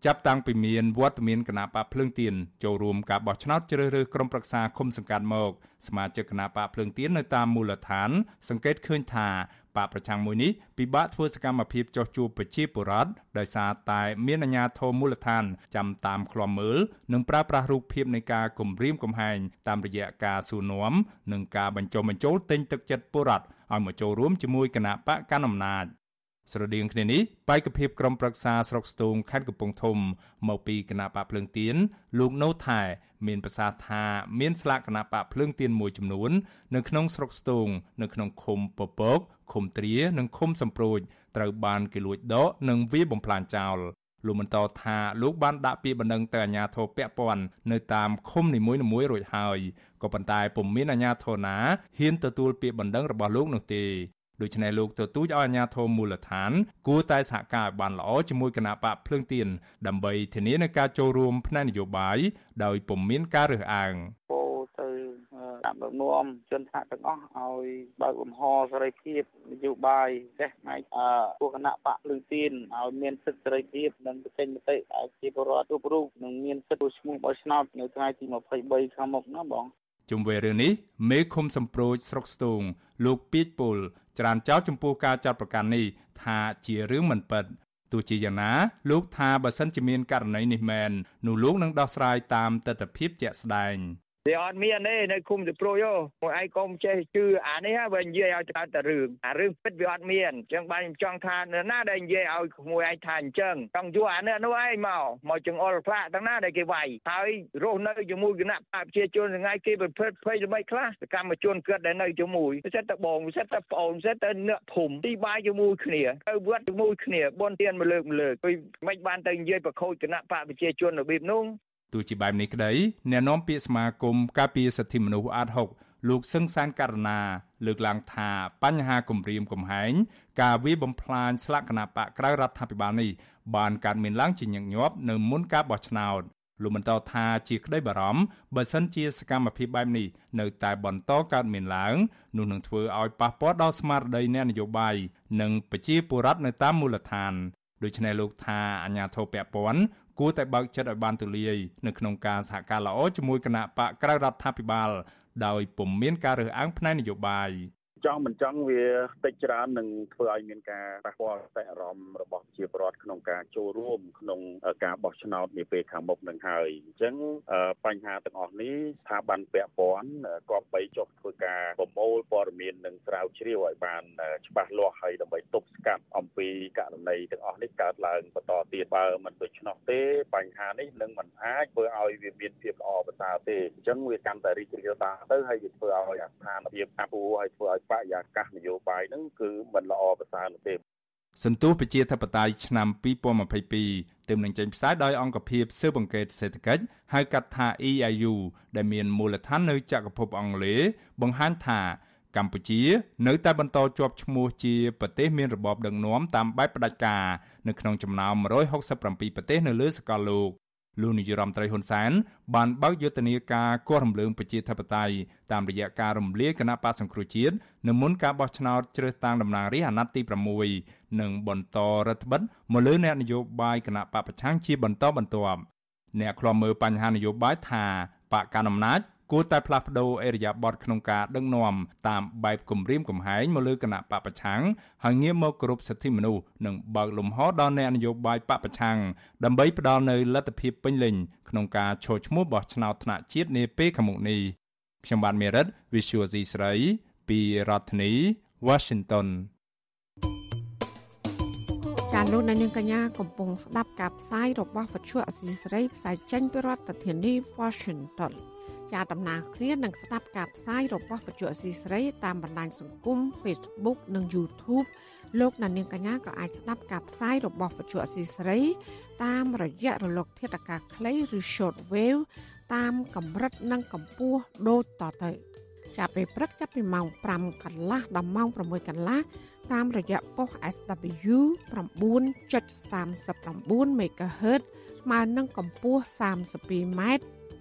ចាប់តាំងពីមានវត្តមានគណៈបកភ្លើងទៀនចូលរួមការបោះឆ្នោតជ្រើសរើសក្រុមប្រឹក្សាឃុំសង្កាត់មកសមាជិកគណៈបកភ្លើងទៀននៅតាមមូលដ្ឋាន សង្កេតឃើញថាបកប្រឆាំងមួយនេះពិបាកធ្វើសកម្មភាពចោះជួបប្រជាពលរដ្ឋដោយសារតែមានអាជ្ញាធរមូលដ្ឋានចាំតាមឃ្លាំមើលនិងប្រើប្រាស់រូបភាពនៃការគំរាមកំហែងតាមរយៈការសួរនាំនិងការបញ្ចុះបញ្ចូលទិញទឹកចិត្តពលរដ្ឋ ឲ្យមកចូលរួមជាមួយគណៈបកកណ្ដាលអំណាចស្រដៀងគ្នានេះបេក្ខភាពក្រុមប្រឹក្សាស្រុកស្ទូងខេត្តកំពង់ធំមកពីគណៈបកភ្លើងទៀនលោកណូថែមានប្រសាសន៍ថាមានស្លាកគណៈបកភ្លើងទៀនមួយចំនួននៅក្នុងស្រុកស្ទូងនៅក្នុងឃុំពពកឃុំទ្រានិងឃុំសំប្រូចត្រូវបានគេលួចដកនិងវាយបំផ្លាញចោល លោកបន្តថាលោកបានដាក់ពាក្យបណ្ដឹងទៅអាជ្ញាធរពាក់ព័ន្ធនៅតាមឃុំនីមួយៗរួចហើយក៏ប៉ុន្តែពុំមានអាជ្ញាធរណាហ៊ានទទួលពាក្យបណ្ដឹងរបស់លោកនោះទេដូច្នេះលោកទទូចឲ្យអាជ្ញាធរមូលដ្ឋាន គួរតែសហការឲ្យបានល្អជាមួយគណៈបកភ្លើងទៀនដើម្បីធានានូវការចូលរួមផ្នែកនយោបាយដោយពុំមានការរើសអើងពោទៅ តាមដឹកនាំជនថ្នាក់ទាំងអស់ឲ្យបើកលំហសេរីភាពនយោបាយចេះផ្នែកពួកគណៈបកភ្លើងទៀនឲ្យមានសិទ្ធិសេរីភាពនិងប្រតិមតិឲ្យជាពលរដ្ឋគ្រប់រូបនឹងមានសិទ្ធិឈ្មោះបោះឆ្នោតនៅថ្ងៃទី23ខាងមុខណាបងជុំវិញរឿងនេះមេឃុំសំប្រូចស្រុកស្ទូងលោកពីចពុលច្រានចោលចំពោះការចាត់ប្រកាសនេះថាជារឿងមិនពិតទោះជាយ៉ាងណាលោកថាបើសិនជាមានករណីនេះមែននោះលោកនឹងដោះស្រាយតាមទស្សនវិជ្ជាជាក់ស្ដែង វាអត់មានទេនៅគុំទៅព្រួយហ៎មួយឯងកុំចេះជឿអានេះបើនិយាយឲ្យទៅតែរឿងអារឿងពិតវាអត់មានអញ្ចឹងបានខ្ញុំចង់ថានៅណាដែលនិយាយឲ្យក្មួយឯងថាអញ្ចឹងចង់យកអានេះនោះឯងមកមកចង្អុលផ្លាកទាំងណាដែលគេវាយហើយរស់នៅជាមួយគណៈបព្វជិជនថ្ងៃគេប្រព្រឹត្តភ័យល្បីខ្លះសកម្មជនគាត់ដែលនៅជាមួយពិសេសតែបងពិសេសតែប្អូនពិសេសតែអ្នកភូមិទីបាយជាមួយគ្នាទៅវត្តជាមួយគ្នាបនទានមួយលើកមួយលើកមិនបានទៅនិយាយប្រខូចគណៈបព្វជិជនរបៀបនោះ ទោះជាបែបនេះក្តីអ្នកនាំពាក្យសមាគមការពារសិទ្ធិមនុស្សអាត6លោកសឹងសានករណាលើកឡើងថាបញ្ហាគម្រាមកំហែងការវាបំផ្លាញស្លាកគណបកក្រៅរដ្ឋាភិបាលនេះបានកើតមានឡើងជាញឹកញាប់នៅមុនការបោះឆ្នោតលោកបន្តថាជាក្តីបារម្ភបើសិនជាសកម្មភាពបែបនេះនៅតែបន្តកើតមានឡើងនោះនឹងធ្វើឲ្យប៉ះពាល់ដល់ស្មារតីអ្នកនយោបាយនិងប្រជាពលរដ្ឋនៅតាមមូលដ្ឋានដូច្នេះលោកថាអាញាធរពពាន់ គួរតែបើកចិត្តឲ្យបានទូលាយនៅក្នុងការសហការល្អជាមួយគណៈបកក្រៅរដ្ឋាភិបាលដោយពុំមានការរើសអើងផ្នែកនយោបាយ ចង់មិនចង់វាតិចច្រើននឹងធ្វើឲ្យមានការប៉ះពាល់តែអារម្មណ៍របស់ប្រជាពលរដ្ឋក្នុងការចូលរួមក្នុងការបោះឆ្នោតនាពេលខាងមុខនឹងហើយអញ្ចឹងបញ្ហាទាំងអស់នេះស្ថាប័នពាក់ព័ន្ធគប្បីចុះធ្វើការប្រមូលព័ត៌មាននិងស្រាវជ្រាវឲ្យបានច្បាស់លាស់ហើយដើម្បីទប់ស្កាត់អំពីករណីទាំងអស់នេះកើតឡើងបន្តទៀតបើមិនដូច្នោះទេបញ្ហានេះនឹងមិនអាចធ្វើឲ្យវាមានភាពល្អប្រសើរទេអញ្ចឹងវាកាន់តែរីករាលដាលទៅហើយវាធ្វើឲ្យស្ថានភាពអាប់អួរហើយធ្វើឲ្យបរិយាកាសនយោបាយហ្នឹងគឺមិនល្អប្រសើរនោះទេសន្ទុះប្រជាធិបតេយ្យឆ្នាំ2022ទើបនឹងចេញផ្សាយដោយអង្គភាពស៊ើបអង្កេតសេដ្ឋកិច្ចហៅកាត់ថា EIU ដែលមានមូលដ្ឋាននៅចក្រភពអង់គ្លេសបង្ហាញថាកម្ពុជា នៅតែបន្តជាប់ឈ្មោះជាប្រទេសមានរបបដឹកនាំតាមបែបផ្ដាច់ការនៅក្នុងចំណោម167ប្រទេសនៅលើសកលលោក លោកនាយរដ្ឋមន្ត្រីហ៊ុនសែនបានបើកយុទ្ធនាការគោះរំលើងប្រជាធិបតេយ្យតាមរយៈការរំលាយគណៈបកសង្គ្រោះជាតិនៅមុនការបោះឆ្នោតជ្រើសតាំងតំណាងរាស្ត្រអាណត្តិទី6និងបន្តរដ្ឋបិទមកលើអ្នកនយោបាយគណៈបកប្រឆាំងជាបន្តបន្ទាប់អ្នកខ្លាំមើលបញ្ហានយោបាយថាបកកណ្ដាលអំណាច គួរតែផ្លាស់ប្តូរអេរយាប័តក្នុងការដឹកនាំតាមបែបគម្រាមកំហែងមកលើគណៈបពប្រឆាំងហើយងាកមកគោរពសិទ្ធិមនុស្សនិងបើកលំហដល់អ្នកនយោបាយបពប្រឆាំងដើម្បីផ្ដល់នូវលទ្ធភាពពេញលេញក្នុងការឈរឈ្មោះបោះឆ្នោតថ្នាក់ជាតិនាពេលខាងមុខនេះខ្ញុំបាទមេរិត Visual C ស្រីពីរដ្ឋធានី Washington ចាលោកនាងកញ្ញាកំពុងស្ដាប់ការផ្សាយរបស់វិទ្យុអសីសេរីផ្សាយចេញពីរដ្ឋធានី Washington ជាដំណើរគ្នានឹងស្ដាប់ការផ្សាយរបស់វិទ្យុអស៊ីស្រីតាមបណ្ដាញសង្គម Facebook និង YouTube លោកអ្នកនាងកញ្ញាក៏អាចស្ដាប់ការផ្សាយរបស់វិទ្យុអស៊ីស្រីតាមរយៈរលកធាតុអាកាសខ្លីឬ Shortwave តាមកម្រិតនិងកម្ពស់ដូចតទៅចាប់ពេលព្រឹកចាប់ពីម៉ោង5កន្លះដល់ម៉ោង6កន្លះតាមរយៈប៉ុស SW 9.39 MHz ស្មើនឹងកម្ពស់ 32m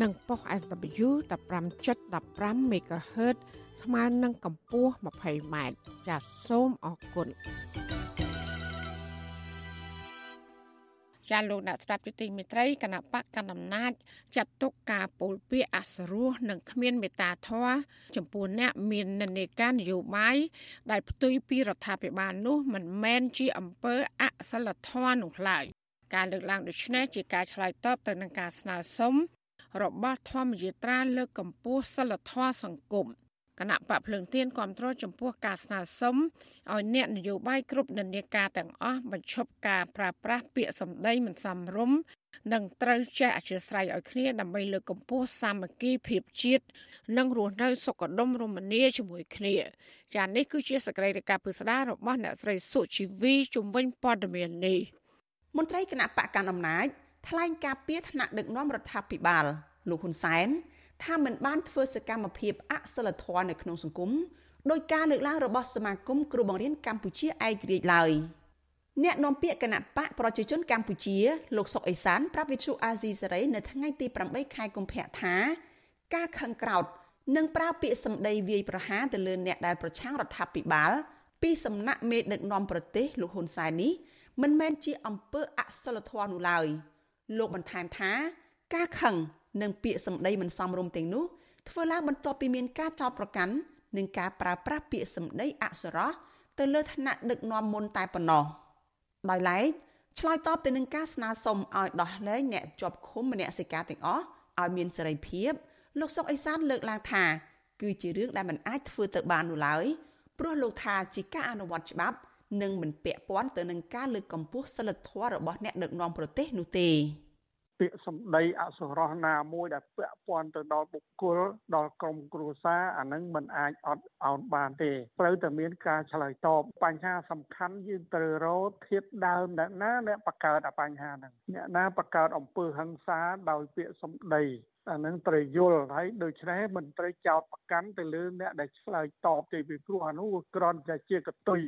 និងប៉ុស SW 15.15 MHz ស្មើនឹងកម្ពស់ 20m ចាសសូមអរគុណចាលោកអ្នកស្ដាប់យុតិមេត្រីគណៈបកកណ្ដាលអំណាចចាត់ទុកការពោលពាក្យអសរោះនិងគ្មានមេត្តាធម៌ចំពោះអ្នកមាននិន្នាការនយោបាយដែលផ្ទុយពីរដ្ឋាភិបាលនោះមិនមែនជាអំពើអសិលធម៌នោះឡើយការលើកឡើងដូចនេះជាការឆ្លើយតបទៅនឹងការស្នើសុំ របស់ធម្មយាត្រាលើកកម្ពស់សិលធម៌សង្គមគណៈបកភ្លើងទៀនគ្រប់គ្រងចំពោះការស្នើសុំឲ្យអ្នកនយោបាយគ្រប់និន្នាការទាំងអស់បញ្ឈប់ការប្រើប្រាស់ពាក្យសម្ដីមិនសមរម្យនិងត្រូវចេះអធិស្ឋានឲ្យគ្នាដើម្បីលើកកម្ពស់សាមគ្គីភាពជាតិនិងរស់នៅសុខដុមរមនាជាមួយគ្នាចា៎នេះគឺជាសកម្មភាពពិស្ដាររបស់អ្នកស្រីសុជីវីជំនាញព័ត៌មាននេះមន្ត្រីគណៈបកកណ្ដាលអំណាច ថ្លែងការពីថ្នាក់ដឹកនាំរដ្ឋាភិបាលលោកហ៊ុនសែនថាមិនបានធ្វើសកម្មភាពអសិលធម៌នៅក្នុងសង្គមដោយការលើកឡើងរបស់សមាគមគ្រូបង្រៀនកម្ពុជាឯករាជ្យឡើយអ្នកនាំពាក្យគណៈបកប្រជាជនកម្ពុជាលោកសុកអេសានប្រាប់វិទ្យុអាស៊ីសេរីនៅថ្ងៃទី8ខែកុម្ភៈថា ការខឹងក្រោតនិងប្រើពាក្យសម្ដីវាយប្រហារទៅលើអ្នកដែលប្រឆាំងរដ្ឋាភិបាលពីសំណាក់មេដឹកនាំប្រទេសលោកហ៊ុនសែននេះមិនមែនជាអំពើអសិលធម៌នោះឡើយ។ លោកបន្ថែមថា ការខឹងនិងពាក្យសម្ដីមិនសមរម្យទាំងនោះធ្វើឡើងបន្ទាប់ពីមានការចោទប្រកាន់និងការប្រើប្រាស់ពាក្យសម្ដីអសុរោះទៅលើឋានៈដឹកនាំមុនតែប៉ុណ្ណោះដោយឡែកឆ្លើយតបទៅនឹងការស្នើសុំឲ្យដោះលែងអ្នកជាប់ឃុំមនសិការទាំងអស់ឲ្យមានសេរីភាពលោកសុកអេសានលើកឡើងថា គឺជារឿងដែលមិនអាចធ្វើទៅបាននោះឡើយព្រោះលោកថាជាការអនុវត្តច្បាប់ និងមិនពាក់ព័ន្ធទៅនឹងការលើកកម្ពស់សិលធម៌របស់អ្នកដឹកនាំប្រទេសនោះទេពាក្យសម្ដីអសុរោះណាមួយដែលពាក់ព័ន្ធទៅដល់បុគ្គលដល់ក្រុមគ្រួសារអានឹងមិនអាចអត់អោនបានទេត្រូវតែមានការឆ្លើយតបបញ្ហាសំខាន់យើងត្រូវរកធៀបដើមអ្នកណាអ្នកបង្កើតអាបញ្ហាហ្នឹងអ្នកណាបង្កើតអំពើហិង្សាដោយពាក្យសម្ដីអានឹងត្រូវយល់ហើយដូច្នេះមិនត្រូវចោតប្រកាន់ទៅលើអ្នកដែលឆ្លើយតបទេពីព្រោះអានោះគ្រាន់តែជាកតុយ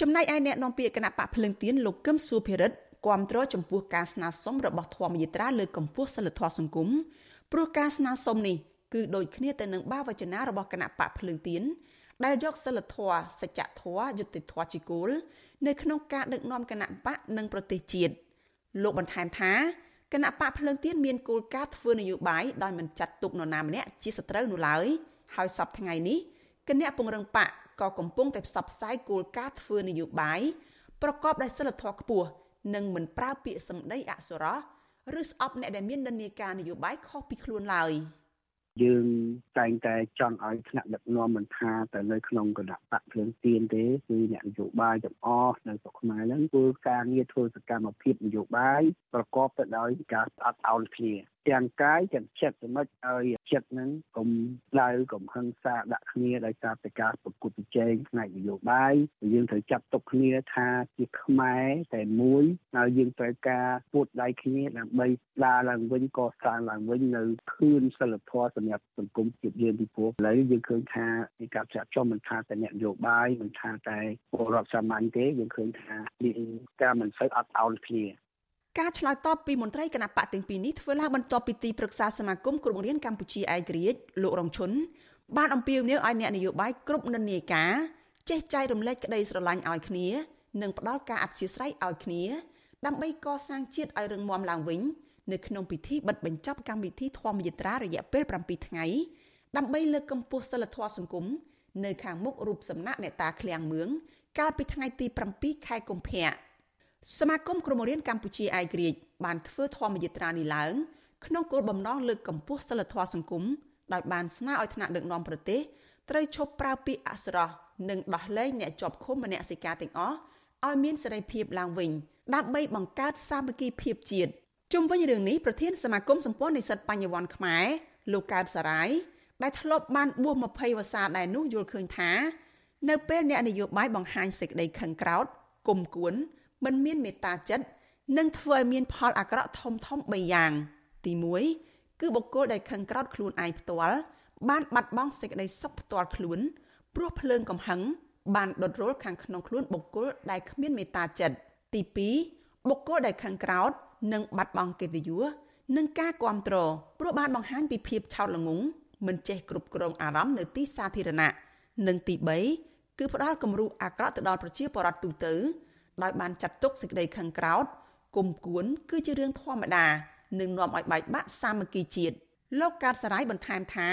ចំណែកឯអ្នកនាំពាក្យគណៈបកភ្លឹងទៀនលោកកឹមសុភិរិទ្ធគាំទ្រចំពោះការស្នើសុំរបស់ធម្មយិត្រាលើកកម្ពស់សិលធម៌សង្គមព្រោះការស្នើសុំនេះគឺដូចគ្នាទៅនឹងបាវចនារបស់គណៈបកភ្លើងទៀនដែលយកសិលធម៌សច្ចធម៌យុត្តិធម៌ជាគោលនៅក្នុងការដឹកនាំគណៈបកនិងប្រទេសជាតិលោកបន្ថែមថាគណៈបកភ្លើងទៀនមានគោលការណ៍ធ្វើនយោបាយដោយមិនចាត់ទុកនរណាម្នាក់ជាសត្រូវនោះឡើយហើយសពថ្ងៃនេះគណៈពង្រឹងបក ក៏កំពុងតែផ្សព្វផ្សាយគោលការណ៍ធ្វើនយោបាយប្រកបដោយសិលធម៌ខ្ពស់និងមិនប្រើពាក្យសម្ដីអសុរោះឬស្អប់អ្នកដែលមាននិន្នាការនយោបាយខុសពីខ្លួនឡើយយើងតែងតែចង់ឲ្យថ្នាក់ដឹកនាំមិនថាតែនៅក្នុងគណៈបកភ្លើងទៀនទេគឺអ្នកនយោបាយទាំងអស់នៅស្រុកខ្មែរហ្នឹងធ្វើការងារធ្វើសកម្មភាពនយោបាយប្រកបទៅដោយការអត់ឱនគ្នា ទាំងកាយទាំងចិត្តសម្រាប់ឲ្យចិត្តហ្នឹងកុំឡាវកុំហឹង្សាដាក់គ្នាដោយសារតែការប្រគល់ប្រជែងផ្នែកនយោបាយយើងត្រូវចាប់ទុកគ្នាថាជាខ្មែរតែមួយហើយយើងត្រូវការពួតដៃគ្នាដើម្បីដើរឡើងវិញកសាងឡើងវិញនៅខឿនសិលធម៌សម្រាប់សង្គមជាតិយើងពីព្រោះឥឡូវយើងឃើញថាមានការចាក់ចំមិនថាតែអ្នកនយោបាយមិនថាតែពលរដ្ឋសាមញ្ញទេយើងឃើញថាមានការមិនសូវអត់ឱនគ្នា ការឆ្លើយតបពីមន្ត្រីគណៈបកទាំងពីរនេះធ្វើឡើងបន្ទាប់ពីទីប្រឹក្សាសមាគមគ្រូបង្រៀនកម្ពុជាឯករាជ្យលោករងឈុនបានអំពាវនាវឲ្យអ្នកនយោបាយគ្រប់និន្នាការចេះចែករំលែកក្តីស្រឡាញ់ឲ្យគ្នា និងផ្ដល់ការអធិស្ឋានឲ្យគ្នា ដើម្បីកសាងជាតិឲ្យរឹងមាំឡើងវិញនៅក្នុងពិធីបិទបញ្ចប់កម្មវិធីធម្មយាត្រារយៈពេល7ថ្ងៃដើម្បីលើកកម្ពស់សិលធម៌សង្គមនៅខាងមុខរូបសំណាក់អ្នកតាឃ្លាំងមឿងកាលពីថ្ងៃទី7ខែកុម្ភៈ សមាគមគ្រូបង្រៀនកម្ពុជាឯករាជ្យបានធ្វើធម្មយាត្រានេះឡើងក្នុងគោលបំណងលើកកម្ពស់សិលធម៌សង្គមដោយបានស្នើឲ្យថ្នាក់ដឹកនាំប្រទេសត្រូវឈប់ប្រើពាក្យអសុរោះនិងដោះលែងអ្នកជាប់ឃុំមនសិការទាំងអស់ឲ្យមានសេរីភាពឡើងវិញដើម្បីបង្កើតសាមគ្គីភាពជាតិជុំវិញរឿងនេះប្រធានសមាគមសម្ព័ន្ធនិស្សិតបញ្ញវន្តខ្មែរលោកកើតសារាយដែលធ្លាប់បានបួស20វស្សាដែរនោះយល់ឃើញថា នៅពេលអ្នកនយោបាយបង្ហាញសេចក្តីខឹងក្រោធគុំគួន មិនមានមេត្តាចិត្តនឹងធ្វើឲ្យមានផលអាក្រក់ធំធំ3យ៉ាង ទី1គឺបុគ្គលដែលខឹងក្រោធខ្លួនឯងផ្ទាល់បានបាត់បង់សេចក្តីសុខផ្ទាល់ខ្លួន ព្រោះភ្លើងកំហឹងបានដុតរលខាងក្នុងខ្លួនបុគ្គលដែលគ្មានមេត្តាចិត្តទី2បុគ្គលដែលខឹងក្រោធនិងបាត់បង់កិត្តិយសនិងការគ្រប់គ្រងព្រោះបានបង្ហាញពីភាពឆោតល្ងង់មិនចេះគ្រប់គ្រងអារម្មណ៍នៅទីសាធារណៈនិងទី3គឺផ្ដាល់គំរូអាក្រក់ទៅដល់ប្រជាពលរដ្ឋទូទៅ ដោយបានចាត់ទុកសេចក្តីខឹងក្រោធគុំគួនគឺជារឿងធម្មតានឹងនាំឲ្យបែកបាក់សាមគ្គីជាតិលោកកើតសរាយបន្ថែមថា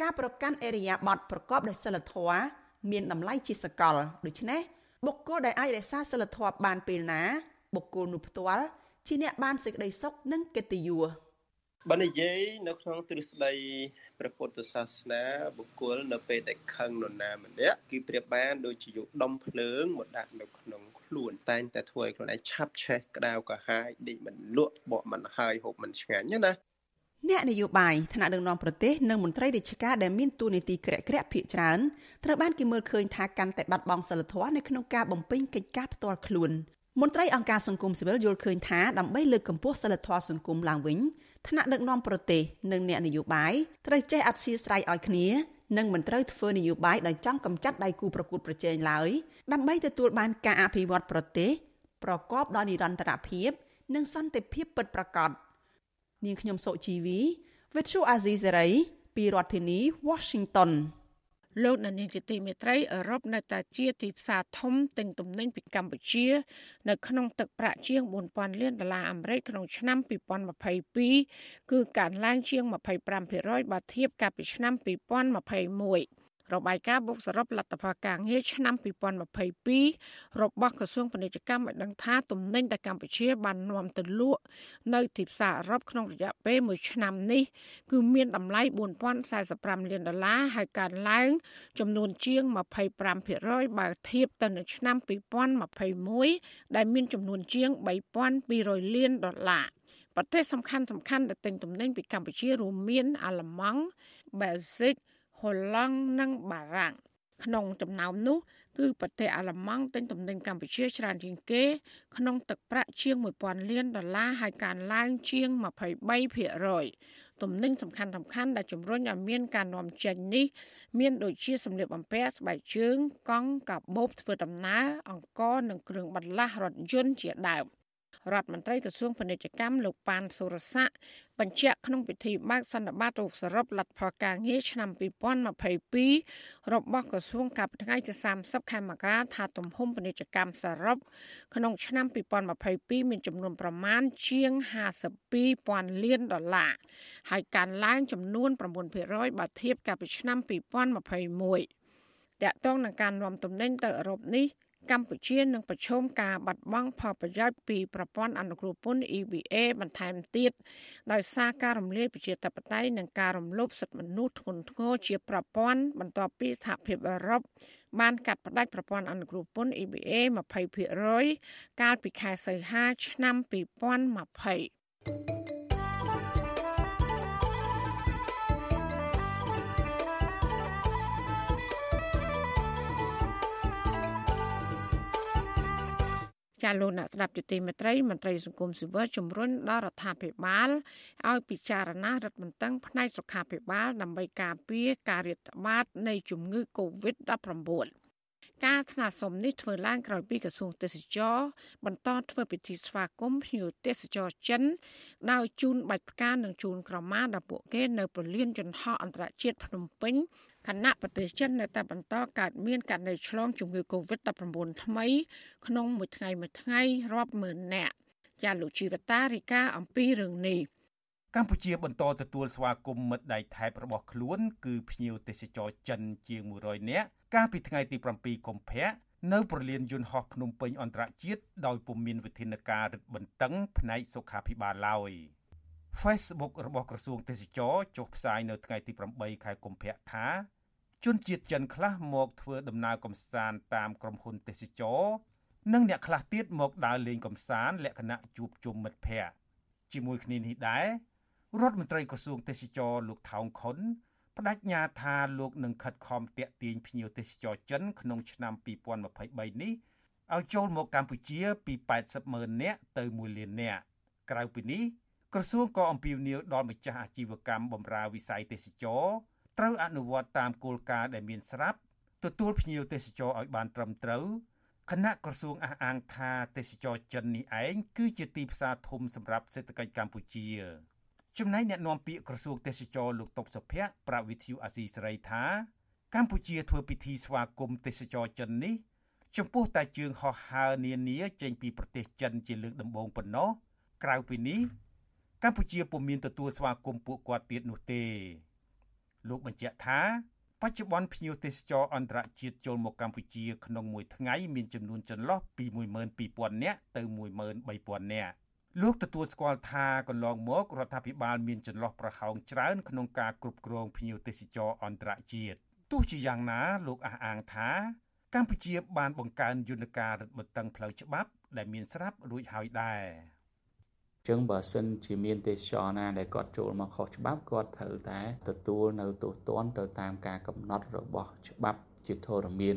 ការប្រកាន់អេរិយាប័ត្រប្រកបដោយសិលធម៌មានតម្លៃជាសកលដូច្នេះបុគ្គលដែលអាចរក្សាសិលធម៌បានពេលណា បុគ្គលនោះផ្ទាល់ជាអ្នកបានសេចក្តីសុខនិងកិត្តិយសបើនិយាយនៅក្នុងទ្រឹស្ដីព្រះពុទ្ធសាសនាបុគ្គលនៅពេលដែលខឹងនរណាម្នាក់គឺប្រៀបបានដូចជាយកដុំភ្លើងមកដាក់នៅក្នុង ខ្លួនតែងតែធ្វើឲ្យខ្លួនឯងឆាប់ឆេះក្តៅកាហាយដេកមិនលក់បកមិនហើយហូបមិនឆ្ងាញ់ណាអ្នកនយោបាយថ្នាក់ដឹកនាំប្រទេសនិងមន្ត្រីរាជការដែលមានតួនាទីក្រាក់ក្រាក់ភាកច្រើនត្រូវបានគេមើលឃើញថាកាន់តែបាត់បង់សិលធម៌នៅក្នុងការបំពេញកិច្ចការផ្ទាល់ខ្លួនមន្ត្រីអង្គការសង្គមស៊ីវិលយល់ឃើញថាដើម្បីលើកកម្ពស់សិលធម៌សង្គមឡើងវិញថ្នាក់ដឹកនាំប្រទេសនិងអ្នកនយោបាយត្រូវចេះអធ្យាស្រ័យឲ្យគ្នា និងមិនត្រូវធ្វើនយោបាយដោយចង់កម្ចាត់ដៃគូប្រកួតប្រជែងឡើយដើម្បីទទួលបានការអភិវឌ្ឍប្រទេសប្រកបដោយនិរន្តរភាព និងសន្តិភាពពិតប្រាកដនាងខ្ញុំសុជីវី Virtual Azizi Serai ពីរដ្ឋធានី Washington លោកនានីជាទីមេត្រីអឺរ៉ុបនៅតែជាទីផ្សារធំទិញទំនិញពីកម្ពុជា នៅក្នុងទឹកប្រាក់ជាង4000លានដុល្លារអាមេរិកក្នុងឆ្នាំ2022គឺកើនឡើងជាង25%បើធៀបកាលពីឆ្នាំ2021 របាយការណ៍បុកសរុបលទ្ធផលការងារឆ្នាំ2022របស់ក្រសួងពាណិជ្ជកម្មឲ្យដឹងថាទំនិញដែលកម្ពុជា បាននាំទៅលក់នៅទីផ្សារអឺរ៉ុបក្នុងរយៈពេល1ឆ្នាំនេះគឺមានតម្លៃ4045លានដុល្លារហើយកើនឡើង ចំនួនជាង25%បើធៀបទៅនឹងឆ្នាំ2021ដែលមានចំនួនជាង3200លានដុល្លារប្រទេសសំខាន់សំខាន់ដែលទិញទំនិញពីកម្ពុជារួមមានអាល្លឺម៉ង់បែលហ្សិក ហូឡង់និងបារាំងក្នុងចំណោមនោះ គឺប្រទេសអាល្លឺម៉ង់ទិញទំនិញកម្ពុជាច្រើនជាងគេ ក្នុងទឹកប្រាក់ជាង1000លានដុល្លារហើយកើនឡើងជាង23%ទទំនិញសំខាន់សំខាន់ដែលជំរុញឲ្យមានការនាំចេញនេះមានដូចជាសម្លៀកបំពាក់ស្បែកជើងកង់កាបូបធ្វើដំណើរអង្ករនិងគ្រឿងបន្លាស់រថយន្តជាដើម។ រដ្ឋមន្ត្រីក្រសួងពាណិជ្ជកម្មលោកប៉ានសុរស័ក្តិបញ្ជាក់ក្នុងពិធីបើកសន្និបាតរូបសរុបលទ្ធផលការងារឆ្នាំ2022របស់ក្រសួងកាលពីថ្ងៃទី30ខែមករាថាទំហំពាណិជ្ជកម្មសរុបក្នុងឆ្នាំ2022មានចំនួនប្រមាណជាង52,000លានដុល្លារហើយកើនឡើងចំនួន9%បើធៀបកាលពីឆ្នាំ2021តាក់ទងនឹងការនាំទំនិញទៅអឺរ៉ុបនេះ កម្ពុជានឹងប្រឈមការបាត់បង់ផលប្រយោជន៍ពីប្រព័ន្ធអនុគ្រោះពន្ធ EBA បន្ថែមទៀតដោយសារការរំលាយប្រជាធិបតេយ្យនិងការរំលោភសិទ្ធិមនុស្សធ្ងន់ធ្ងរជាប្រព័ន្ធបន្ទាប់ពីសហភាពអឺរ៉ុបបានកាត់ផ្តាច់ប្រព័ន្ធអនុគ្រោះពន្ធ EBA 20%កាលពីខែសីហាឆ្នាំ2020 ចាលោកអ្នកស្ដាប់យុតិមេត្រីមន្ត្រីសង្គមស៊ីវិលជំរុញដល់រដ្ឋាភិបាលឲ្យពិចារណារដ្ឋបន្ទឹងផ្នែកសុខាភិបាល ដើម្បីការពារការរាតត្បាត នៃជំងឺ Covid-19 ការស្នើសុំនេះធ្វើឡើងក្រោយពីក្រសួងទេសចរបន្តធ្វើពិធីស្វាគមន៍ភ្ញៀវទេសចរចិនដោយជូនបាច់ផ្កានិងជូនក្រមាដល់ពួកគេនៅប្រលានយន្តហោះអន្តរជាតិភ្នំពេញ ខណៈប្រទេសចិននៅតែបន្តកើតមានករណីឆ្លងជំងឺ Covid-19 ថ្មី ក្នុងមួយថ្ងៃមួយថ្ងៃរាប់ម៉ឺននាក់ចាលោកជីវតារីកាអំពីរឿងនេះកម្ពុជាបន្តទទួលស្វាគមន៍មិត្តដៃថៃរបស់ខ្លួន គឺភ្ញៀវទេសចរចិនជាង100នាក់កាលពីថ្ងៃទី7កុម្ភៈនៅប្រលានយន្តហោះភ្នំពេញអន្តរជាតិដោយពុំមានវិធានការរឹតបន្តឹងផ្នែកសុខាភិបាលឡើយ Facebook របស់ក្រសួងទេសចរចុះផ្សាយនៅថ្ងៃទី8ខែកុម្ភៈថា ជនជាតិចិនខ្លះមកធ្វើដំណើរកំសាន្តតាមក្រុមហ៊ុនទេសចរនិងអ្នកខ្លះទៀតមកដើរលេងកំសាន្តលក្ខណៈជួបជុំមិត្តភ័ក្តិជាមួយគ្នានេះដែររដ្ឋមន្ត្រីក្រសួងទេសចរលោកថោងខុនបដិញ្ញាថាលោកនឹងខិតខំតាក់ទាញភ្ញៀវទេសចរចិនក្នុងឆ្នាំ2023នេះឲ្យចូលមកកម្ពុជាពី80ម៉ឺននាក់ទៅ1លាននាក់ក្រៅពីនេះក្រសួងក៏អំពាវនាវដល់ម្ចាស់អាជីវកម្មបម្រើវិស័យទេសចរ ត្រូវអនុវត្តតាមគោលការណ៍ដែលមានស្រាប់ទទួលភ្ញៀវទេសចរឲ្យបានត្រឹមត្រូវគណៈក្រសួងអះអាងថាទេសចរចិននេះឯងគឺជាទីផ្សារធំសម្រាប់សេដ្ឋកិច្ចកម្ពុជាចំណែកអ្នកនាំពាក្យក្រសួងទេសចរលោកតុបសុភ័ក្រប្រាវិទ្យូអាស៊ីសេរីថា កម្ពុជាធ្វើពិធីស្វាគមន៍ទេសចរចិននេះ ចំពោះតែជើងហោះហើរនានាចេញពីប្រទេសចិនជាលើកដំបូងប៉ុណ្ណោះក្រៅពីនេះកម្ពុជាពុំមានទទួលស្វាគមន៍ពួកគាត់ទៀតនោះទេ លោកបញ្ជាក់ថាបច្ចុប្បន្នភ្ញៀវទេសចរអន្តរជាតិចូលមកកម្ពុជាក្នុងមួយថ្ងៃមានចំនួនចន្លោះពី12000នាក់ទៅ13000នាក់លោកទទួលស្គាល់ថាកន្លងមករដ្ឋាភិបាលមានចន្លោះប្រហោងច្រើនក្នុងការគ្រប់គ្រងភ្ញៀវទេសចរអន្តរជាតិទោះជាយ៉ាងណាលោកអះអាងថាកម្ពុជាបានបង្កើនយន្តការរឹតបន្តឹងផ្លូវច្បាប់ដែលមានស្រាប់រួចហើយដែរ ចឹងបើសិនជាមានទេសចរណាដែលគាត់ចូលមកខុសច្បាប់គាត់ត្រូវតែទទួលនៅទោសទណ្ឌទៅតាមការកំណត់របស់ច្បាប់ជាធរមាន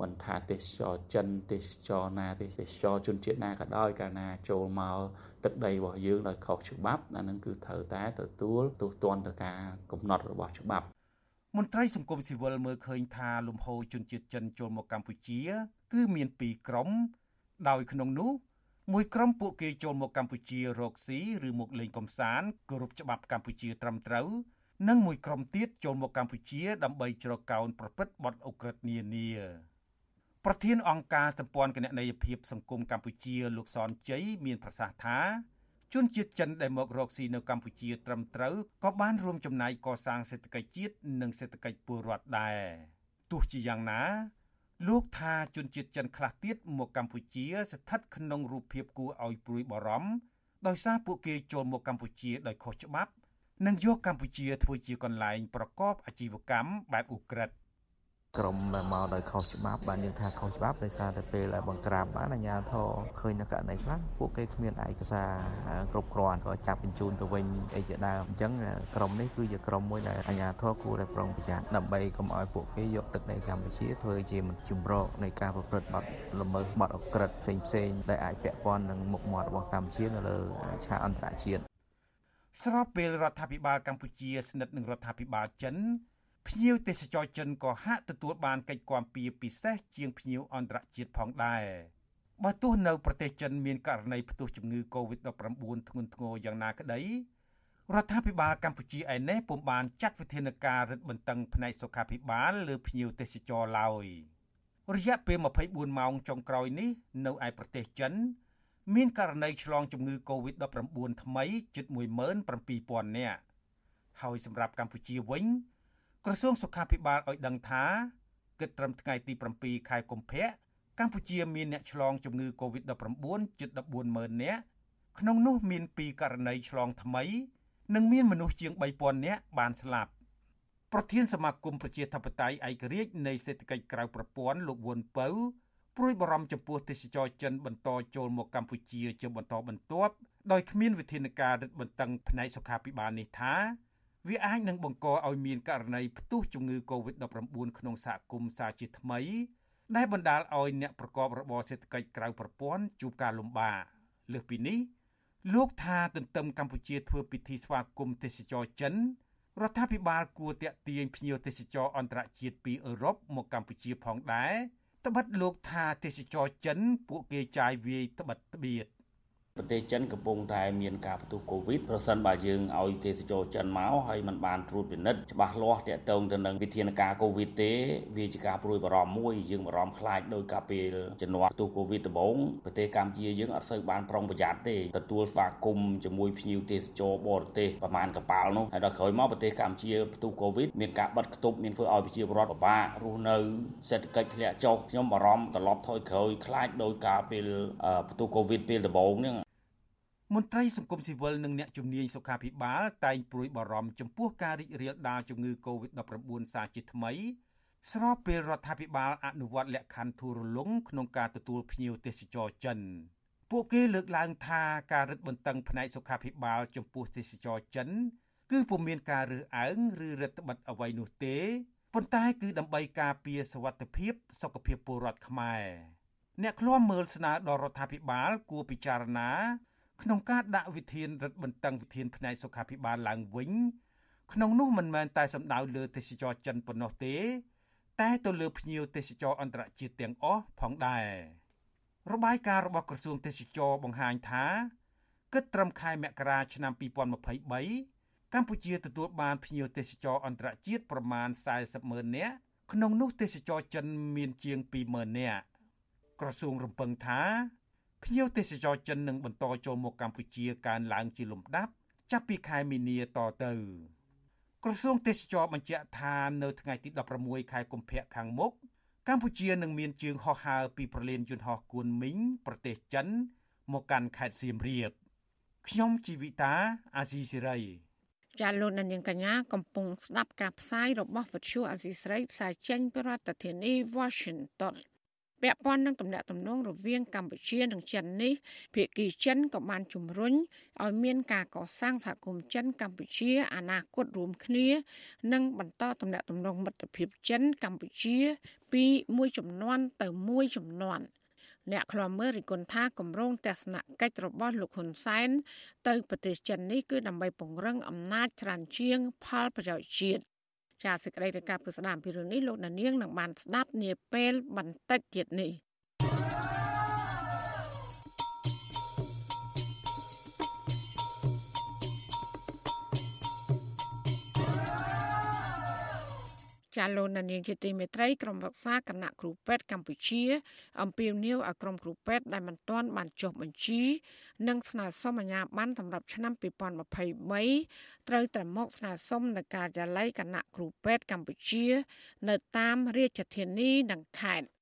មិនថាទេសចរចិនទេសចរណាទេសចរជនជាតិណាក៏ដោយកាលណាចូលមកទឹកដីរបស់យើងដោយខុសច្បាប់អានឹងគឺត្រូវតែទទួលទោសទណ្ឌទៅការកំណត់របស់ច្បាប់មន្ត្រីសង្គមស៊ីវិលមើលឃើញថាលំហូរជនជាតិចិនចូលមកកម្ពុជា គឺមានពីរក្រុម ដោយក្នុងនោះ មួយក្រុមពួកគេចូលមកកម្ពុជារកស៊ីឬមកលេងកំសាន្តគោរពច្បាប់កម្ពុជាត្រឹមត្រូវនិងមួយក្រុមទៀតចូលមកកម្ពុជា ដើម្បីជ្រកកោនប្រព្រឹត្តបទអ ுக ្រិតនានាប្រធានអង្គការសម្ព័ន្ធគណនេយ្យភាពសង្គមកម្ពុជាលោកសនជ័យមានប្រសាសន៍ថាជនជាតិចិនដែលមករកស៊ីនៅកម្ពុជាត្រឹមត្រូវក៏បានរួមចំណែកកសាងសេដ្ឋកិច្ចជាតិនិងសេដ្ឋកិច្ចពលរដ្ឋដែរទោះជាយ៉ាងណា លោកថាជនជាតិចិនខ្លះទៀតមកកម្ពុជា ស្ថិតក្នុងរូបភាពគួរឲ្យព្រួយបារម្ភដោយសារពួកគេចូលមកកម្ពុជាដោយខុសច្បាប់ និងយកកម្ពុជាធ្វើជាកន្លែងប្រកបអាជីវកម្មបែបឧក្រិដ្ឋ ក្រុមដែលមកដោយខុសច្បាប់បានយើងថាខុសច្បាប់ដោយសារតែពេលដែលបង្ក្រាបបានអាជ្ញាធរឃើញនៅករណីខ្លះពួកគេគ្មានឯកសារគ្រប់គ្រាន់ក៏ចាប់បញ្ជូនទៅវិញអីជាដើមអញ្ចឹងក្រុមនេះគឺជាក្រុមមួយដែលអាជ្ញាធរគួរតែប្រុងប្រយ័ត្នដើម្បីកុំឲ្យពួកគេយកទឹកដីកម្ពុជាធ្វើជាជំរកនៃការប្រព្រឹត្តបទល្មើសបទអក្រិតផ្សេងៗដែលអាចពាក់ព័ន្ធនឹងមុខមាត់របស់កម្ពុជានៅលើឆាកអន្តរជាតិស្របពេលរដ្ឋាភិបាលកម្ពុជាស្និទ្ធនឹងរដ្ឋាភិបាលចិន ភ្ញៀវទេសចរចិនក៏ហាក់ទទួលបានកិច្ចគាំពៀពិសេសជាងភ្ញៀវអន្តរជាតិផងដែរបើទោះនៅប្រទេសចិនមានករណីផ្ទុះជំងឺ Covid-19 ធ្ងន់ធ្ងរយ៉ាងណាក្តីរដ្ឋាភិបាលកម្ពុជាឯនេះពុំបានចាត់វិធានការរឹតបន្តឹងផ្នែកសុខាភិបាលលើភ្ញៀវទេសចរឡើយរយៈពេល24ម៉ោងចុងក្រោយនេះនៅឯប្រទេសចិន មានករណីឆ្លងជំងឺ Covid-19 ថ្មីជិត17000នាក់ហើយសម្រាប់កម្ពុជាវិញ ក្រសួងសុខាភិបាលឲ្យដឹងថាគិតត្រឹមថ្ងៃទី7ខែកុម្ភៈកម្ពុជាមានអ្នកឆ្លងជំងឺ Covid-19 ជិត140,000នាក់ក្នុងនោះមាន2ករណីឆ្លងថ្មី និងមានមនុស្សជាង3000នាក់បានស្លាប់ប្រធានសមាគមប្រជាធិបតេយ្យឯករាជ្យនៃសេដ្ឋកិច្ចក្រៅប្រព័ន្ធលោកវុនពៅព្រួយបារម្ភចំពោះទេសចរចិនបន្តចូលមកកម្ពុជាជាបន្តបន្ទាប់ដោយគ្មានវិធានការរឹតបន្តឹងផ្នែកសុខាភិបាលនេះថា វាអាចនឹងបង្កឲ្យមានករណីផ្ទុះជំងឺ Covid-19 ក្នុងសហគមន៍សាជាថ្មី ដែលបណ្ដាលឲ្យអ្នកប្រកបរបរសេដ្ឋកិច្ចក្រៅប្រព័ន្ធជួបការលំបាកលើសពីនេះលោកថាទន្ទឹមកម្ពុជាធ្វើពិធីស្វាគមន៍ទេសចរចិនរដ្ឋាភិបាលគួរតាក់ទាញភ្ញៀវទេសចរអន្តរជាតិពីអឺរ៉ុបមកកម្ពុជាផងដែរត្បិតលោកថាទេសចរចិនពួកគេចាយវាយត្បិតត្បៀត ប្រទេសចិនកំពុងតែមានការផ្ទុះកូវីដប្រសិនបើយើងឲ្យទេសចរចិនមកហើយมันបានត្រួតពិនិត្យច្បាស់លាស់ទាក់ទងទៅនឹងវិធានការកូវីដទេវាជាការព្រួយបារម្ភមួយយើងបារម្ភខ្លាចដោយកាលពេលជំនាន់ផ្ទុះកូវីដដំបូងប្រទេសកម្ពុជាយើងអត់សូវបានប្រុងប្រយ័ត្នទេទទួលស្វាគមន៍ជាមួយភ្ញៀវទេសចរបរទេសប្រមាណកប៉ាល់នោះហើយដល់ក្រោយមកប្រទេសកម្ពុជាផ្ទុះកូវីដមានការបិទគប់មានធ្វើឲ្យប្រជាពលរដ្ឋពិបាករស់នៅសេដ្ឋកិច្ចធ្លាក់ចុះខ្ញុំបារម្ភត្រឡប់ថយក្រោយខ្លាចដោយការពេលផ្ទុះកូវីដពេលដំបូងហ្នឹង មន្ត្រីសង្គមស៊ីវិលនិងអ្នកជំនាញសុខាភិបាលតែងព្រួយបារម្ភចំពោះការរីករាលដាលជំងឺ Covid-19 សាជាថ្មី ស្របពេលរដ្ឋាភិបាលអនុវត្តលក្ខខណ្ឌទូរលុងក្នុងការទទួលភ្ញៀវទេសចរចិនពួកគេលើកឡើងថាការរឹតបន្តឹងផ្នែកសុខាភិបាលចំពោះទេសចរចិន គឺពុំមានការរើសអើងឬរដ្ឋបិទអ្វីនោះទេប៉ុន្តែគឺដើម្បីការពារសុវត្ថិភាពសុខភាពពលរដ្ឋខ្មែរអ្នកឃ្លាំមើលស្នើដល់រដ្ឋាភិបាលគួរពិចារណា ក្នុងការដាក់វិធានរឹតបន្តឹងវិធានផ្នែកសុខាភិបាលឡើងវិញក្នុងនោះមិនមែនតែសំដៅលើទេសចរចិនប៉ុណ្ណោះទេ តែទៅលើភ្ញៀវទេសចរអន្តរជាតិទាំងអស់ផងដែររបាយការណ៍របស់ក្រសួងទេសចរបង្ហាញថាគិតត្រឹមខែមករាឆ្នាំ2023កម្ពុជាទទួលបានភ្ញៀវទេសចរអន្តរជាតិប្រមាណ40ម៉ឺននាក់ក្នុងនោះទេសចរចិនមានជាង20,000នាក់ក្រសួងរំពឹងថា ភ្ញៀវទេសចរចិននឹងបន្តចូលមកកម្ពុជាកើនឡើងជាលំដាប់ចាប់ពីខែមីនាតទៅក្រសួងទេសចរបញ្ជាក់ថានៅថ្ងៃទី16ខែកុម្ភៈខាងមុខកម្ពុជានឹងមានជើងហោះហើរពីប្រលានយន្តហោះគួនមីងប្រទេសចិន មកកាន់ខេត្តសៀមរាបខ្ញុំជីវិតាអាស៊ីសេរីចាលោកនាងកញ្ញាកំពុងស្ដាប់ការផ្សាយរបស់វិទ្យុអាស៊ីសេរីផ្សាយចេញពីរដ្ឋធានី Washington ពាក់ព័ន្ធនឹងទំនាក់ទំនងរវាងកម្ពុជានិងចិននេះភាគីចិនក៏បានជំរុញឲ្យមានការកសាងសហគមន៍ចិនកម្ពុជាអនាគតរួមគ្នា និងបន្តទំនាក់ទំនងមិត្តភាពចិនកម្ពុជា ពីមួយចំនួនទៅមួយចំនួនអ្នកខ្លាំមើលរិគុណថាគម្រោងទស្សនកិច្ចរបស់លោកហ៊ុនសែនទៅប្រទេសចិននេះគឺដើម្បីពង្រឹងអំណាចច្រើនជាងផលប្រយោជន៍ជាតិ ចាសសេចក្តីរាយការណ៍ពីស្ដាមពីរឿងនេះលោកនាងនឹងបានស្ដាប់នាពេលបន្តិចទៀតនេះ ចាលោកនាងជាទីមេត្រីក្រុមរក្សាគណៈគ្រូពេទ្យកម្ពុជា អំពាវនាវឲ្យក្រុមគ្រូពេទ្យដែលមិនទាន់បានចុះបញ្ជី និងស្នើសុំអាជ្ញាប័ណ្ណសម្រាប់ឆ្នាំ2023ត្រូវតែមកស្នើសុំនៅការិយាល័យគណៈគ្រូពេទ្យកម្ពុជា នៅតាមរាជធានីនិងខេត្ត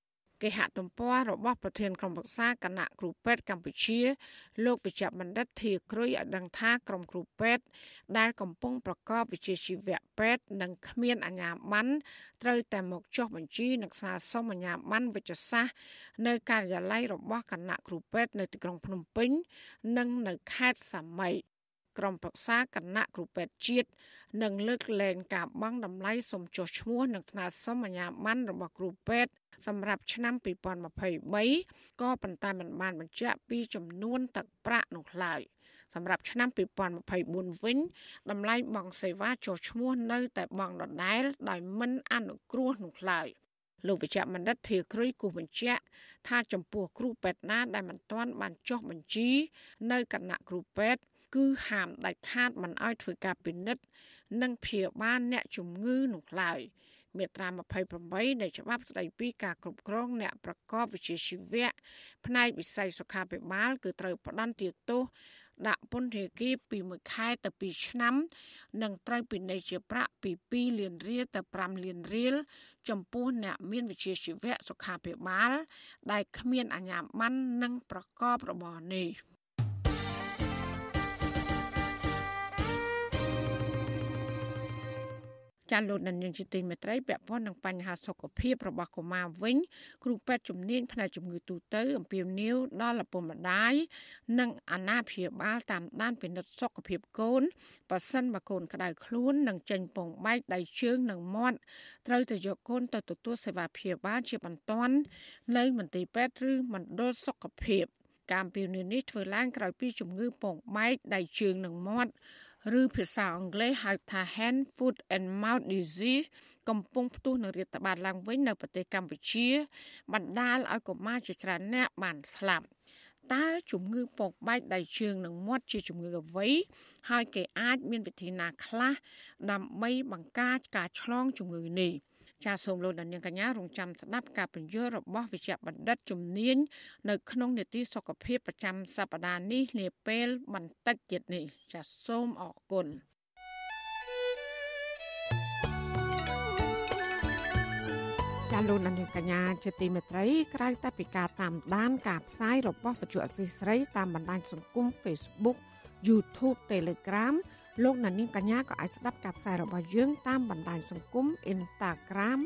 គេហទំព័ររបស់ប្រធានក្រុមប្រឹក្សាគណៈគ្រូពេទ្យកម្ពុជា លោកវិជ្ជបណ្ឌិតធាគ្រុយឲ្យដឹងថាក្រុមគ្រូពេទ្យដែលកំពុងប្រកបវិជ្ជាជីវៈពេទ្យនិងគ្មានអាជ្ញាប័ណ្ណត្រូវតែមកចុះបញ្ជីនិងសារសុំអាជ្ញាប័ណ្ណវិជ្ជសាស្ត្រនៅការិយាល័យរបស់គណៈគ្រូពេទ្យនៅទីក្រុងភ្នំពេញ និងនៅខេត្តសាមី ក្រុមប្រឹក្សាគណៈគ្រូពេទ្យជាតិនិងលើកលែងការបង់តម្លៃសុំចុះឈ្មោះនិងស្នើសុំអាជ្ញាប័ណ្ណរបស់គ្រូពេទ្យសម្រាប់ឆ្នាំ2023ក៏ប៉ុន្តែមិនបានបញ្ជាក់ពីចំនួនទឹកប្រាក់នោះឡើយសម្រាប់ឆ្នាំ2024វិញតម្លៃបង់សេវាចុះឈ្មោះនៅតែបង់ដដែល ដោយមិនអនុគ្រោះនោះឡើយលោកវិជ្ជបណ្ឌិតធាគ្រុយគូបញ្ជាក់ថាចំពោះគ្រូពេទ្យណាដែលមិនទាន់បានចុះបញ្ជី នៅគណៈគ្រូពេទ្យ គឺហាមដាច់ខាតមិនឲ្យធ្វើការពិនិត្យនិងព្យាបាលអ្នកជំងឺនោះឡើយមាត្រា28នៃច្បាប់ស្តីពីការគ្រប់គ្រងអ្នកប្រកបវិជ្ជាជីវៈផ្នែកវិស័យសុខាភិបាល គឺត្រូវផ្តន្ទាទោសដាក់ពន្ធនាគារពី1ខែទៅ2ឆ្នាំ និងត្រូវពិន័យជាប្រាក់ពី2លានរៀលទៅ5លានរៀលចំពោះអ្នកមានវិជ្ជាជីវៈសុខាភិបាល ដែលគ្មានអាជ្ញាប័ណ្ណនិងប្រកបរបរនេះ។ ចាលោកដានៀងជាទីមេត្រីពាក់ព័ន្ធនឹងបញ្ហាសុខភាពរបស់កុមារវិញគ្រូពេទ្យជំនាញផ្នែកជំងឺទូទៅអំពាវនាវដល់ឪពុកម្ដាយនិងអាណាព្យាបាលតាមដានពិនិត្យសុខភាពកូនបើសិនបើកូនក្តៅខ្លួននិងចេញពងបែកដៃជើងនិងមាត់ត្រូវទៅយកកូនទៅទទួលសេវាព្យាបាលជាបន្ទាន់នៅមន្ទីរពេទ្យឬមណ្ឌលសុខភាពការពីនេះនេះធ្វើឡើងក្រោយពីជំងឺពងបែកដៃជើងនិងមាត់ ឬភាសាអង់គ្លេសហៅថា Hand Foot and Mouth Disease កំពុងផ្ទុះនឹងរាតត្បាតឡើងវិញនៅប្រទេសកម្ពុជា បណ្ដាលឲ្យកុមារជាច្រើនអ្នកបានស្លាប់តើជំងឺពកបែកដៃជើងនិងមាត់ជាជំងឺអ្វីហើយគេអាចមានវិធីណាខ្លះដើម្បីបង្ការការឆ្លងជំងឺនេះ។ ចាសសូមលោកដានៀងកញ្ញារងចាំស្ដាប់ការបញ្យល់របស់វិជ្ជបណ្ឌិតជំនាញនៅក្នុងនេតិសុខភាពប្រចាំសប្តាហ៍នេះនាពេលបន្តិចទៀតនេះចាសសូមអរគុណាលោកនាងកញ្ញាជាទីមេត្រីក្រៅតែពីការតាមដានការផ្សាយរបស់វិទ្យុអសីស្រីតាមបណ្ដាញសង្គម Facebook YouTube Telegram លោកណានីកញ្ញាក៏អាចស្ដាប់ការផ្សាយរបស់យើងតាមបណ្ដាញសង្គម Instagram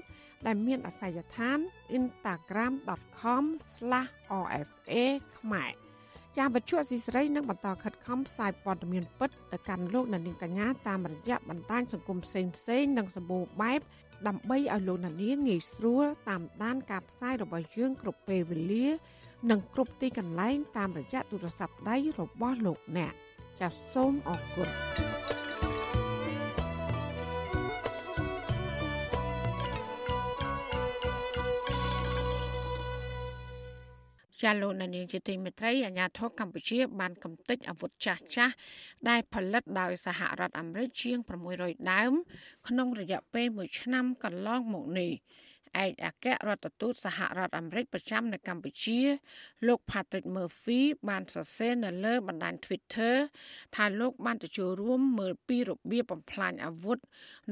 ដែលមានអាសយដ្ឋាន instagram.com/rfa ខ្មែរចាវិទ្យុស៊ីស្រីនឹងបន្តខិតខំផ្សាយព័ត៌មានពិតទៅកាន់លោកនាងកញ្ញាតាមរយៈបណ្ដាញសង្គមផ្សេងៗនិងសម្បូរបែបដើម្បីឲ្យលោកនាងងាយស្រួលតាមដានការផ្សាយរបស់យើងគ្រប់ពេលវេលា និងគ្រប់ទីកន្លែងតាមរយៈទូរស័ព្ទដៃរបស់លោកអ្នកចាសសូមអរគុណ ចាលោកនានីជាទីមេត្រីអាញាធរកម្ពុជា បានកំទេចអាវុធចាស់ចាស់ដែលផលិតដោយសហរដ្ឋអាមេរិកជាង600ដើម ក្នុងរយៈពេល1ឆ្នាំកន្លងមកនេះ ឯកអគ្គរដ្ឋទូតសហរដ្ឋអាមេរិកប្រចាំនៅកម្ពុជា លោក Patrick Murphy បានសរសេរនៅលើបណ្ដាញ Twitter ថាលោកបានទៅចូលរួមមើលពីរបៀបបំផ្លាញអាវុធ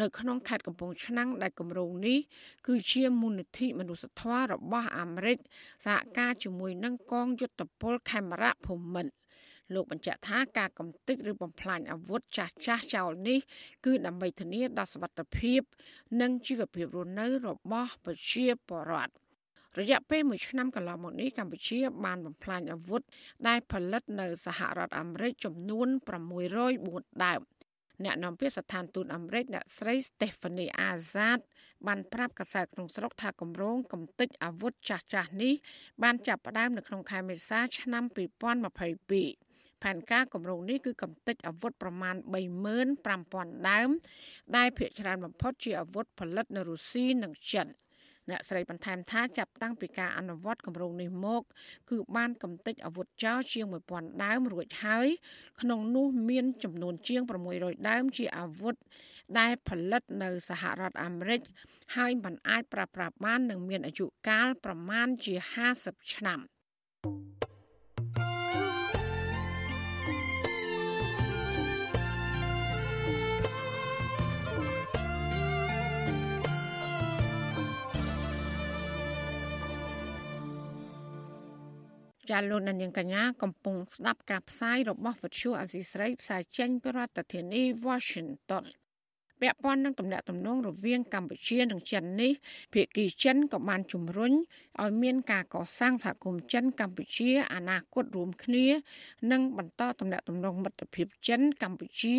នៅក្នុងខេត្តកំពង់ឆ្នាំងដែលគម្រោងនេះគឺជាមូលនិធិមនុស្សធម៌របស់អាមេរិកសហការជាមួយនឹងកងយុទ្ធពលខេមរៈភូមិន្ទ លោកបញ្ជាក់ថាការកំទេចឬបំផ្លាញអាវុធចាស់ចាស់ចោលនេះគឺដើម្បីធានាដល់សុវត្ថិភាព និងជីវភាពរស់នៅរបស់ប្រជាពលរដ្ឋរយៈពេល1ឆ្នាំកន្លងមកនេះកម្ពុជាបានបំផ្លាញអាវុធដែលផលិតនៅសហរដ្ឋអាមេរិកចំនួន604ដើមអ្នកនាំពាក្យស្ថានទូតអាមេរិកអ្នកស្រី Stephanie Azad បានប្រាប់កាសែតក្នុងស្រុកថាគម្រោងកំទេចអាវុធចាស់ចាស់នេះបានចាប់ផ្ដើមនៅក្នុងខែមេសាឆ្នាំ2022 ផែនការគម្រោងនេះគឺកំទេចអាវុធប្រមាណ35,000ដើម ដែលភាគច្រើនបំផុតជាអាវុធផលិតនៅរុស្ស៊ីនិងចិនអ្នកស្រីបន្ថែមថាចាប់តាំងពីការអនុវត្តគម្រោងនេះមក គឺបានកំទេចអាវុធចោលជាង1000ដើមរួចហើយ ក្នុងនោះមានចំនួនជាង600ដើមជាអាវុធដែលផលិតនៅសហរដ្ឋអាមេរិកហើយมันអាចប្រើប្រាស់បាននឹងមានអាយុកាលប្រមាណជា50ឆ្នាំ។ ចាលោកនាងកញ្ញាកំពុងស្ដាប់ការផ្សាយរបស់វិទ្យុអសីស្រីផ្សាយចេញពីរដ្ឋធានី Washington ពាក់ព័ន្ធនឹងទំនាក់ទំនងរវាងកម្ពុជានិងចិននេះភាគីចិនក៏បានជំរុញឲ្យមានការកសាងសហគមន៍ចិនកម្ពុជាអនាគតរួមគ្នា និងបន្តទំនាក់ទំនងមិត្តភាពចិនកម្ពុជា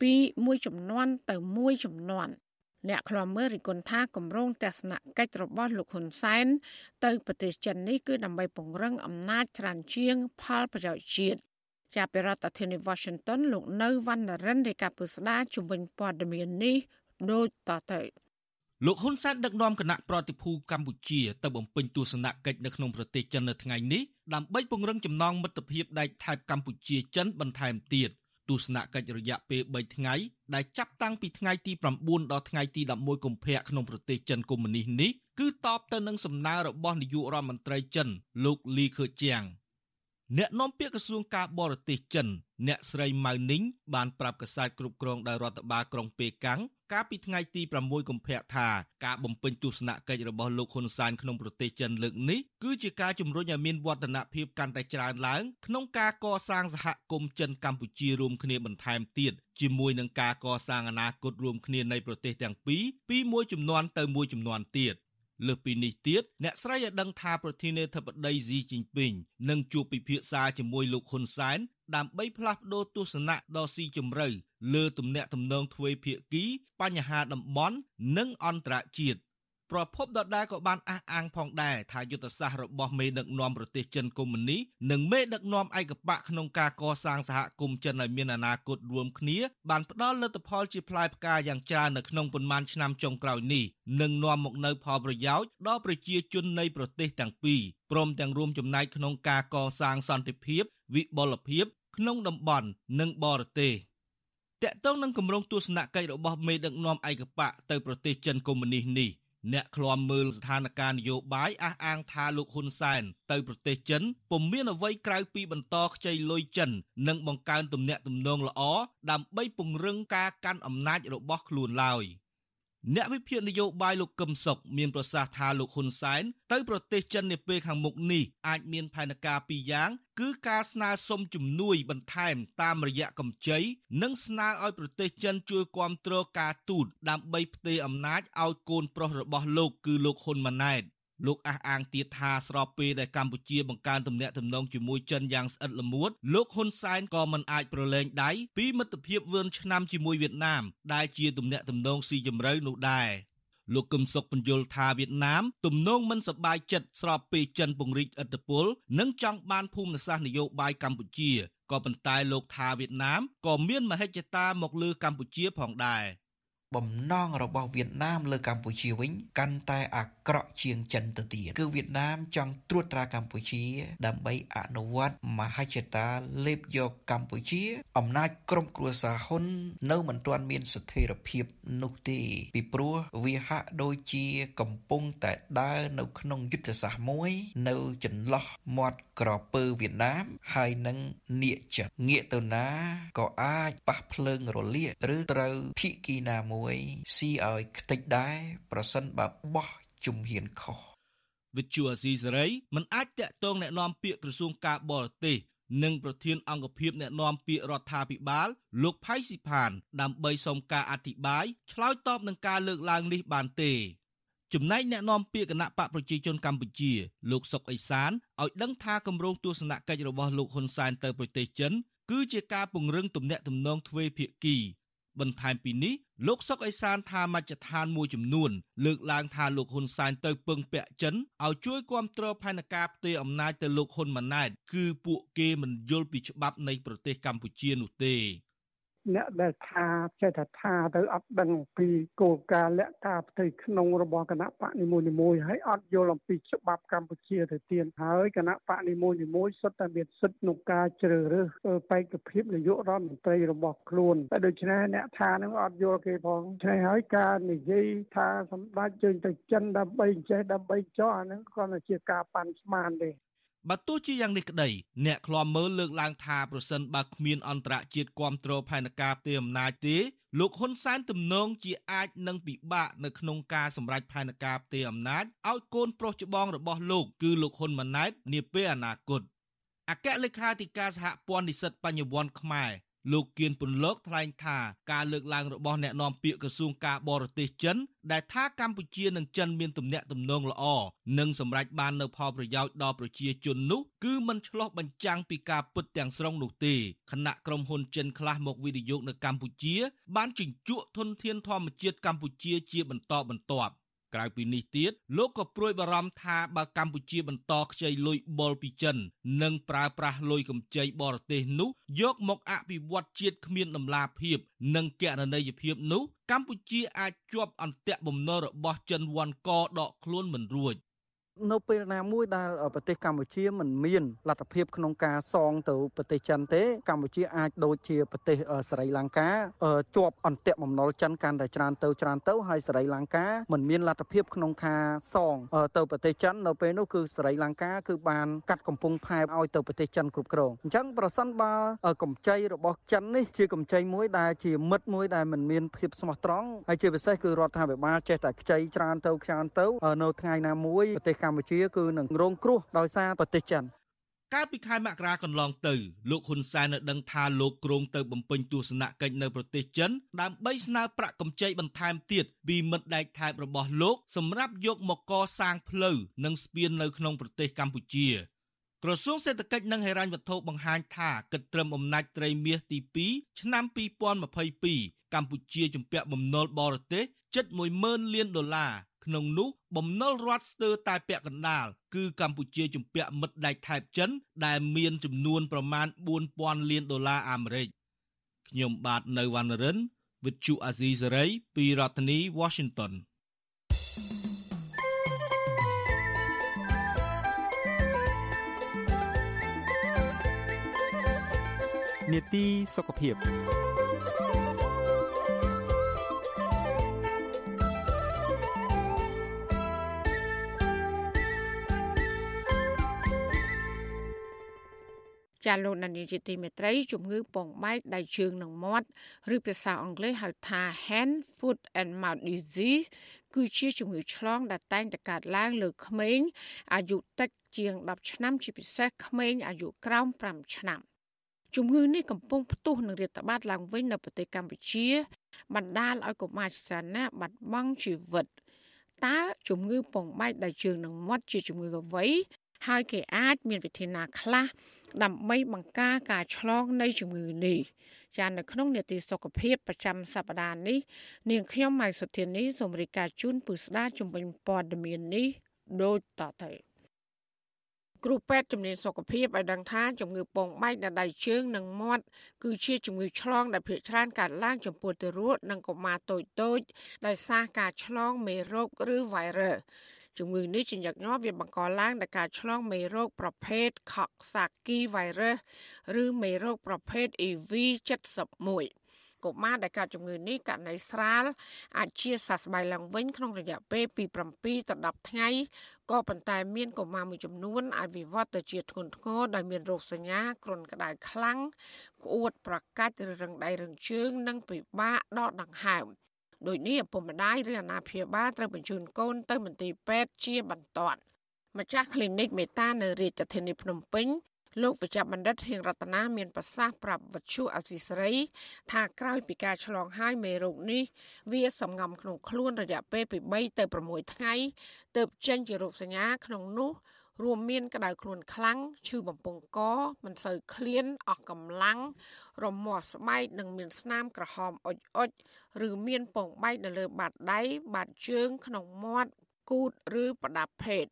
ពីមួយចំនួនទៅមួយចំនួន អ្នកខ្លាំមើលរិគុណថាគម្រោងទស្សនកិច្ចរបស់លោកហ៊ុនសែនទៅប្រទេសចិននេះគឺដើម្បីពង្រឹងអំណាចច្រើនជាង ផលប្រយោជន៍ជាតិចាប់ពីរដ្ឋធានី Washington លោកនៅវណ្ណរិនរាយការណ៍ពុស្ដាជំវិញព័ត៌មាននេះដូចតទៅលោកហ៊ុនសែនដឹកនាំគណៈប្រតិភូកម្ពុជាទៅបំពេញទស្សនកិច្ចនៅក្នុងប្រទេសចិននៅថ្ងៃនេះដើម្បីពង្រឹងចំណងមិត្តភាពដែកថែបកម្ពុជាចិនបន្ថែមទៀត ទស្សនកិច្ចរយៈពេល3ថ្ងៃដែលចាប់តាំងពីថ្ងៃទី9ដល់ថ្ងៃទី11កុម្ភៈក្នុងប្រទេសចិនកុម្មុយនីសនេះគឺតបទៅនឹងសំណើរបស់នាយករដ្ឋមន្ត្រីចិនលោកលីខឺជាង អ្នកនាំពាក្យក្រសួងការបរទេសចិន អ្នកស្រីម៉ៅនីងបានប្រាប់កាសែតគ្រប់គ្រងដោយរដ្ឋបាលក្រុងប៉េកាំងកាលពីថ្ងៃទី6កុម្ភៈថាការបំពេញទស្សនកិច្ចរបស់លោកហ៊ុនសែនក្នុងប្រទេសចិនលើកនេះគឺជាការជំរុញឲ្យមានវឌ្ឍនភាពកាន់តែច្រើនឡើងក្នុងការកសាងសហគមន៍ចិនកម្ពុជារួមគ្នាបន្ថែមទៀតជាមួយនឹងការកសាងអនាគតរួមគ្នានៃប្រទេសទាំងពីរពីមួយចំនួនទៅមួយចំនួនទៀត លើសពីនេះទៀតអ្នកស្រីឲ្យដឹងថាប្រធានាធិបតីស៊ីជីនពីងនឹងជួបពិភាក្សាជាមួយលោកហ៊ុនសែនដើម្បីផ្លាស់ប្តូរទស្សនៈដ៏ស៊ីជម្រៅលើទំនាក់ទំនងទ្វេភាគីបញ្ហាតំបន់និងអន្តរជាតិ ប្រពន្ធដដែលក៏បានអះអាងផងដែរថាយុទ្ធសាស្ត្ររបស់មេដឹកនាំប្រទេសចិនកុម្មុយនីនិងមេដឹកនាំឯកបកក្នុងការកសាងសហគមន៍ចិនឲ្យមានអនាគតរួមគ្នាបានផ្ដល់លទ្ធផលជាផ្លែផ្កាយ៉ាងច្រើននៅក្នុងប៉ុន្មានឆ្នាំចុងក្រោយនេះនិងនាំមកនូវផលប្រយោជន៍ដល់ប្រជាជននៃប្រទេសទាំងពីរព្រមទាំងរួមចំណែកក្នុងការកសាងសន្តិភាពវិបុលភាពក្នុងតំបន់និងបរទេសតកតងនឹងគម្រោងទស្សនកិច្ចរបស់មេដឹកនាំឯកបកទៅប្រទេសចិនកុម្មុយនីសនេះ អ្នកឃ្លាំមើលស្ថានភាពនយោបាយអះអាងថាលោកហ៊ុនសែនទៅប្រទេសចិនពុំមានអ្វីក្រៅពីបន្តខ្ចីលុយចិន និងបង្កើនទំនាក់ទំនងល្អដើម្បីពង្រឹងការកាន់អំណាចរបស់ខ្លួនឡើយ។ អ្នកវិភាគនយោបាយលោកកឹមសុខមានប្រសាសន៍ថាលោកហ៊ុនសែនទៅប្រទេសចិននាពេលខាងមុខនេះអាចមានផែនការពីរយ៉ាងគឺការស្នើសុំជំនួយបន្ថែមតាមរយៈកម្ចីនិងស្នើឲ្យប្រទេសចិនជួយគាំទ្រការទូតដើម្បីផ្ទេរអំណាចឲ្យកូនប្រុសរបស់លោកគឺលោកហ៊ុនម៉ាណែត លោកអះអាងទៀតថាស្របពេលដែលកម្ពុជាបង្កើនទំនាក់ទំនងជាមួយចិនយ៉ាងស្អិតល្មួតលោកហ៊ុនសែនក៏មិនអាចប្រឡែងដៃពីមិត្តភាពវឿនឆ្នាំជាមួយវៀតណាមដែលជាទំនាក់ទំនងស៊ីជម្រៅនោះដែរលោកកឹមសុខបញ្យល់ថាវៀតណាមទំនងមិនសប្បាយចិត្តស្របពេលចិនពង្រីកឥទ្ធិពលនិងចង់បានភូមិសាស្ត្រនយោបាយកម្ពុជាក៏ប៉ុន្តែលោកថាវៀតណាមក៏មានមហិច្ឆតាមកលើកម្ពុជាផងដែរ។បំណងរបស់វៀតណាមលើកម្ពុជាវិញកាន់តែអា ក្រក់ជាងចិនទៅទៀតគឺវៀតណាមចង់ត្រួតត្រាកម្ពុជា ដើម្បីអនុវត្តមហិច្ឆតាលេបយកកម្ពុជា អំណាចក្រុមគ្រួសារហ៊ុន នៅមិនទាន់មានស្ថិរភាពនោះទេពីព្រោះវាហាក់ដូចជាកំពុងតែដើរនៅក្នុងយុទ្ធសាស្ត្រមួយ នៅចន្លោះមាត់ក្រពើវៀតណាមហើយនឹងនៀកចិត្តងាកទៅណាក៏អាចប៉ះភ្លើងរលាកឬត្រូវភីគីណាមួយស៊ីឲ្យខ្ទេចដែរប្រសិនបើបោះ ជំហានខុសវិទ្យុអាស៊ីសេរីមិនអាចតាក់ទងแนะនាំពាក្យក្រសួងការបរទេសនិងប្រធានអង្គភិបអ្នកណែនាំពាក្យរដ្ឋាភិបាលលោកផៃស៊ីផានដើម្បីសុំការអធិប្បាយឆ្លើយតបនឹងការលើកឡើងនេះបានទេចំណែកអ្នកនាំពាក្យគណៈបកប្រជាជនកម្ពុជាលោកសុកអេសានឲ្យដឹងថាគម្រោងទស្សនកិច្ចរបស់លោកហ៊ុនសែនទៅប្រទេសចិន គឺជាការពង្រឹងទំនាក់ទំនងទ្វេភាគី បន្ថែមពីនេះលោកសុកអេសានថាមជ្ឈដ្ឋានមួយចំនួន លើកឡើងថាលោកហ៊ុនសែនទៅពឹងពាក់ចិនឲ្យជួយគ្រប់គ្រងផែនការផ្ទេរអំណាចទៅលោកហ៊ុនម៉ាណែតគឺពួកគេមិនយល់ពីច្បាប់នៃប្រទេសកម្ពុជានោះទេ អ្នកដែលថាចេះតែថាទៅអត់ដឹងពីគោលការណ៍លក្ខការផ្ទៃក្នុងរបស់គណៈបកនីមួយៗហើយអត់យល់អំពីច្បាប់កម្ពុជាទៅទៀតហើយគណៈបកនីមួយៗសុទ្ធតែមានសិទ្ធិក្នុងការជ្រើសរើសបេក្ខភាពនាយករដ្ឋមន្ត្រីរបស់ខ្លួនតែដូច្នេះអ្នកថានឹងអត់យល់គេផងឆ្នេះហើយការនិយាយថាសម្ដេចជើញទៅចិនដើម្បីចេះដើម្បីចោះអានឹងគ្រាន់តែជាការប៉ាន់ស្មានទេ បើទោះជាយ៉ាងនេះក្តីអ្នកឃ្លាំមើលលើកឡើងថាប្រសិនបើគ្មានអន្តរជាតិគ្រប់គ្រងផែនការផ្ទេរអំណាចទេលោកហ៊ុនសែនទំនងជាអាចនឹងពិបាកនៅក្នុងការសម្រេចផែនការផ្ទេរអំណាចឲ្យកូនប្រុសច្បងរបស់លោកគឺលោកហ៊ុនម៉ាណែតនាពេលអនាគតអគ្គលេខាធិការសហព័ន្ធនិស្សិតបញ្ញវន្តខ្មែរ លោកគៀនពន្លកថ្លែងថាការលើកឡើងរបស់អ្នកនាំពាក្យក្រសួងការបរទេសចិន ដែលថាកម្ពុជានិងចិនមានទំនាក់ទំនងល្អនិងសម្រេចបាននូវផលប្រយោជន៍ដល់ប្រជាជននោះគឺមិនឆ្លោះបញ្ចាំងពីការពិតទាំងស្រុងនោះទេខណៈក្រុមហ៊ុនចិនខ្លះមកវិនិយោគនៅកម្ពុជា បានជញ្ជក់ធនធានធម្មជាតិកម្ពុជាជាបន្តបន្ទាប់ ក្រៅពីនេះទៀតលោកក៏ព្រួយបារម្ភថាបើកម្ពុជាបន្តខ្ចីលុយបុលពីចិន និងប្រើប្រាស់លុយកម្ចីបរទេសនោះយកមកអភិវឌ្ឍជាតិគ្មានដំណាភាពនិងកណន័យភាពនោះកម្ពុជាអាចជាប់អន្ទាក់បំណុលរបស់ចិនវ៉ាន់កដកខ្លួនមិនរួច នៅពេលណាមួយដែលប្រទេសកម្ពុជាមិនមានលទ្ធភាពក្នុងការសងទៅប្រទេសចិនទេ កម្ពុជាអាចដូចជាប្រទេសស្រីលង្កាជាប់អន្ទាក់បំណុលចិនកាន់តែច្រើនទៅច្រើនទៅហើយស្រីលង្កាមិនមានលទ្ធភាពក្នុងការសងទៅប្រទេសចិននៅពេលនោះគឺស្រីលង្កាគឺបានកាត់កំពង់ផែឲ្យទៅប្រទេសចិនគ្រប់គ្រងអញ្ចឹងប្រសិនបើកម្ចីរបស់ចិននេះជាកម្ចីមួយដែលជាមិត្តមួយដែលមិនមានភាពស្មោះត្រង់ហើយជាពិសេសគឺរដ្ឋាភិបាលចេះតែខ្ចីច្រើនទៅច្រើនទៅនៅថ្ងៃណាមួយប្រទេសកម្ពុជាគឺនឹងរងគ្រោះដោយសារប្រទេសចិនកាលពីខែមករាកន្លងទៅលោកហ៊ុនសែនបានដឹងថាលោកគ្រងទៅបំពេញទស្សនកិច្ចនៅប្រទេសចិនដើម្បីស្នើប្រាក់កម្ចីបន្ថែមទៀតពីមិត្តដែកថែបរបស់លោកសម្រាប់យកមកកសាងផ្លូវនិងស្ពាននៅក្នុងប្រទេសកម្ពុជាក្រសួងសេដ្ឋកិច្ចនិងហិរញ្ញវត្ថុបង្ហាញថាគិតត្រឹមអំណាចត្រីមាសទី2ឆ្នាំ2022កម្ពុជាជំពាក់បំណុលបរទេសជិត10000លានដុល្លារ ក្នុងនោះបំណុលរដ្ឋស្ទើរតែពាក់កណ្ដាលគឺកម្ពុជាជំពាក់មិត្តដៃថៃចិន ដែលមានចំនួនប្រមាណ4000លានដុល្លារអាមេរិកខ្ញុំបាទនៅវណ្ណរិន With Chu Azizi Saray ពីរដ្ឋធានី Washington នេតិសុខភាព ចាលោកនានីជាទីមេត្រីជំងឺពងបែកដៃជើងនិងមាត់ឬភាសាអង់គ្លេសហៅថា hand foot and mouth disease គឺជាជំងឺឆ្លងដែលតែងតែកើតឡើងលើក្មេងអាយុតិចជាង10ឆ្នាំជាពិសេសក្មេងអាយុក្រោម5ឆ្នាំជំងឺនេះកំពុងផ្ទុះនឹងរាតត្បាតឡើងវិញនៅប្រទេសកម្ពុជាបណ្ដាលឲ្យកុមារជាណាបាត់បង់ជីវិតតើជំងឺពងបែកដៃជើងនិងមាត់ជាជំងឺអ្វីហើយគេអាចមានវិធានណាខ្លះ ដើម្បីបង្ការការឆ្លងនៃជំងឺនេះចានៅក្នុងនេតិសុខភាពប្រចាំសប្តាហ៍នេះនាងខ្ញុំម៉ៃសុធានីសូមរាយការណ៍ជូនពុស្ដាជំនាញព័ត៌មាននេះដូចតទៅគ្រូពេទ្យជំនាញសុខភាពឲ្យដឹងថាជំងឺពងបែកនៅដៃជើងនិងមាត់គឺជាជំងឺឆ្លងដែលភាគច្រើនកើតឡើងចំពោះទារកនិងកុមារតូចៗដោយសារការឆ្លងមេរោគឬវ៉ៃរុស ជំងឺនេះជាញឹកញាប់វាបង្កឡើងដោយការឆ្លងមេរោគប្រភេទ Coxsackie virus ឬមេរោគប្រភេទ EV71 កុមារដែលកើតជំងឺនេះករណីស្រាលអាចជាសះស្បើយឡើងវិញក្នុងរយៈពេលពី7ទៅ10ថ្ងៃក៏ប៉ុន្តែមានកុមារមួយចំនួនអាចវិវត្តទៅជាធ្ងន់ធ្ងរដោយមានរោគសញ្ញាគ្រុនក្តៅខ្លាំងក្អួតប្រកាច់ឬរឹងដៃរឹងជើងនិងពិបាកដកដង្ហើម ដូចនេះឪពុកម្ដាយឬអាណាព្យាបាលត្រូវបញ្ជូនកូនទៅមន្ទីរពេទ្យជាបន្ទាន់ម្ចាស់ clinic មេតានៅរាជធានីភ្នំពេញលោកវិជ្ជបណ្ឌិតហៀងរតនាមានប្រសាសន៍ប្រាប់វិទ្យុអសីស្រី ថាក្រោយពីការឆ្លងហើយមេរោគនេះវាសំងំក្នុងខ្លួនរយៈពេលពី3ទៅ6ថ្ងៃទើបចេញជារោគសញ្ញាក្នុងនោះ រួមមានក្តៅខ្លួនខ្លាំងឈឺបំពង់ក មិនសូវឃ្លានអស់កម្លាំងរមាស់ស្បែកនិងមានស្នាមក្រហមអុចអុចឬមានពងបែកនៅលើបាតដៃបាតជើងក្នុងមាត់គូតឬប្រដាប់ភេទ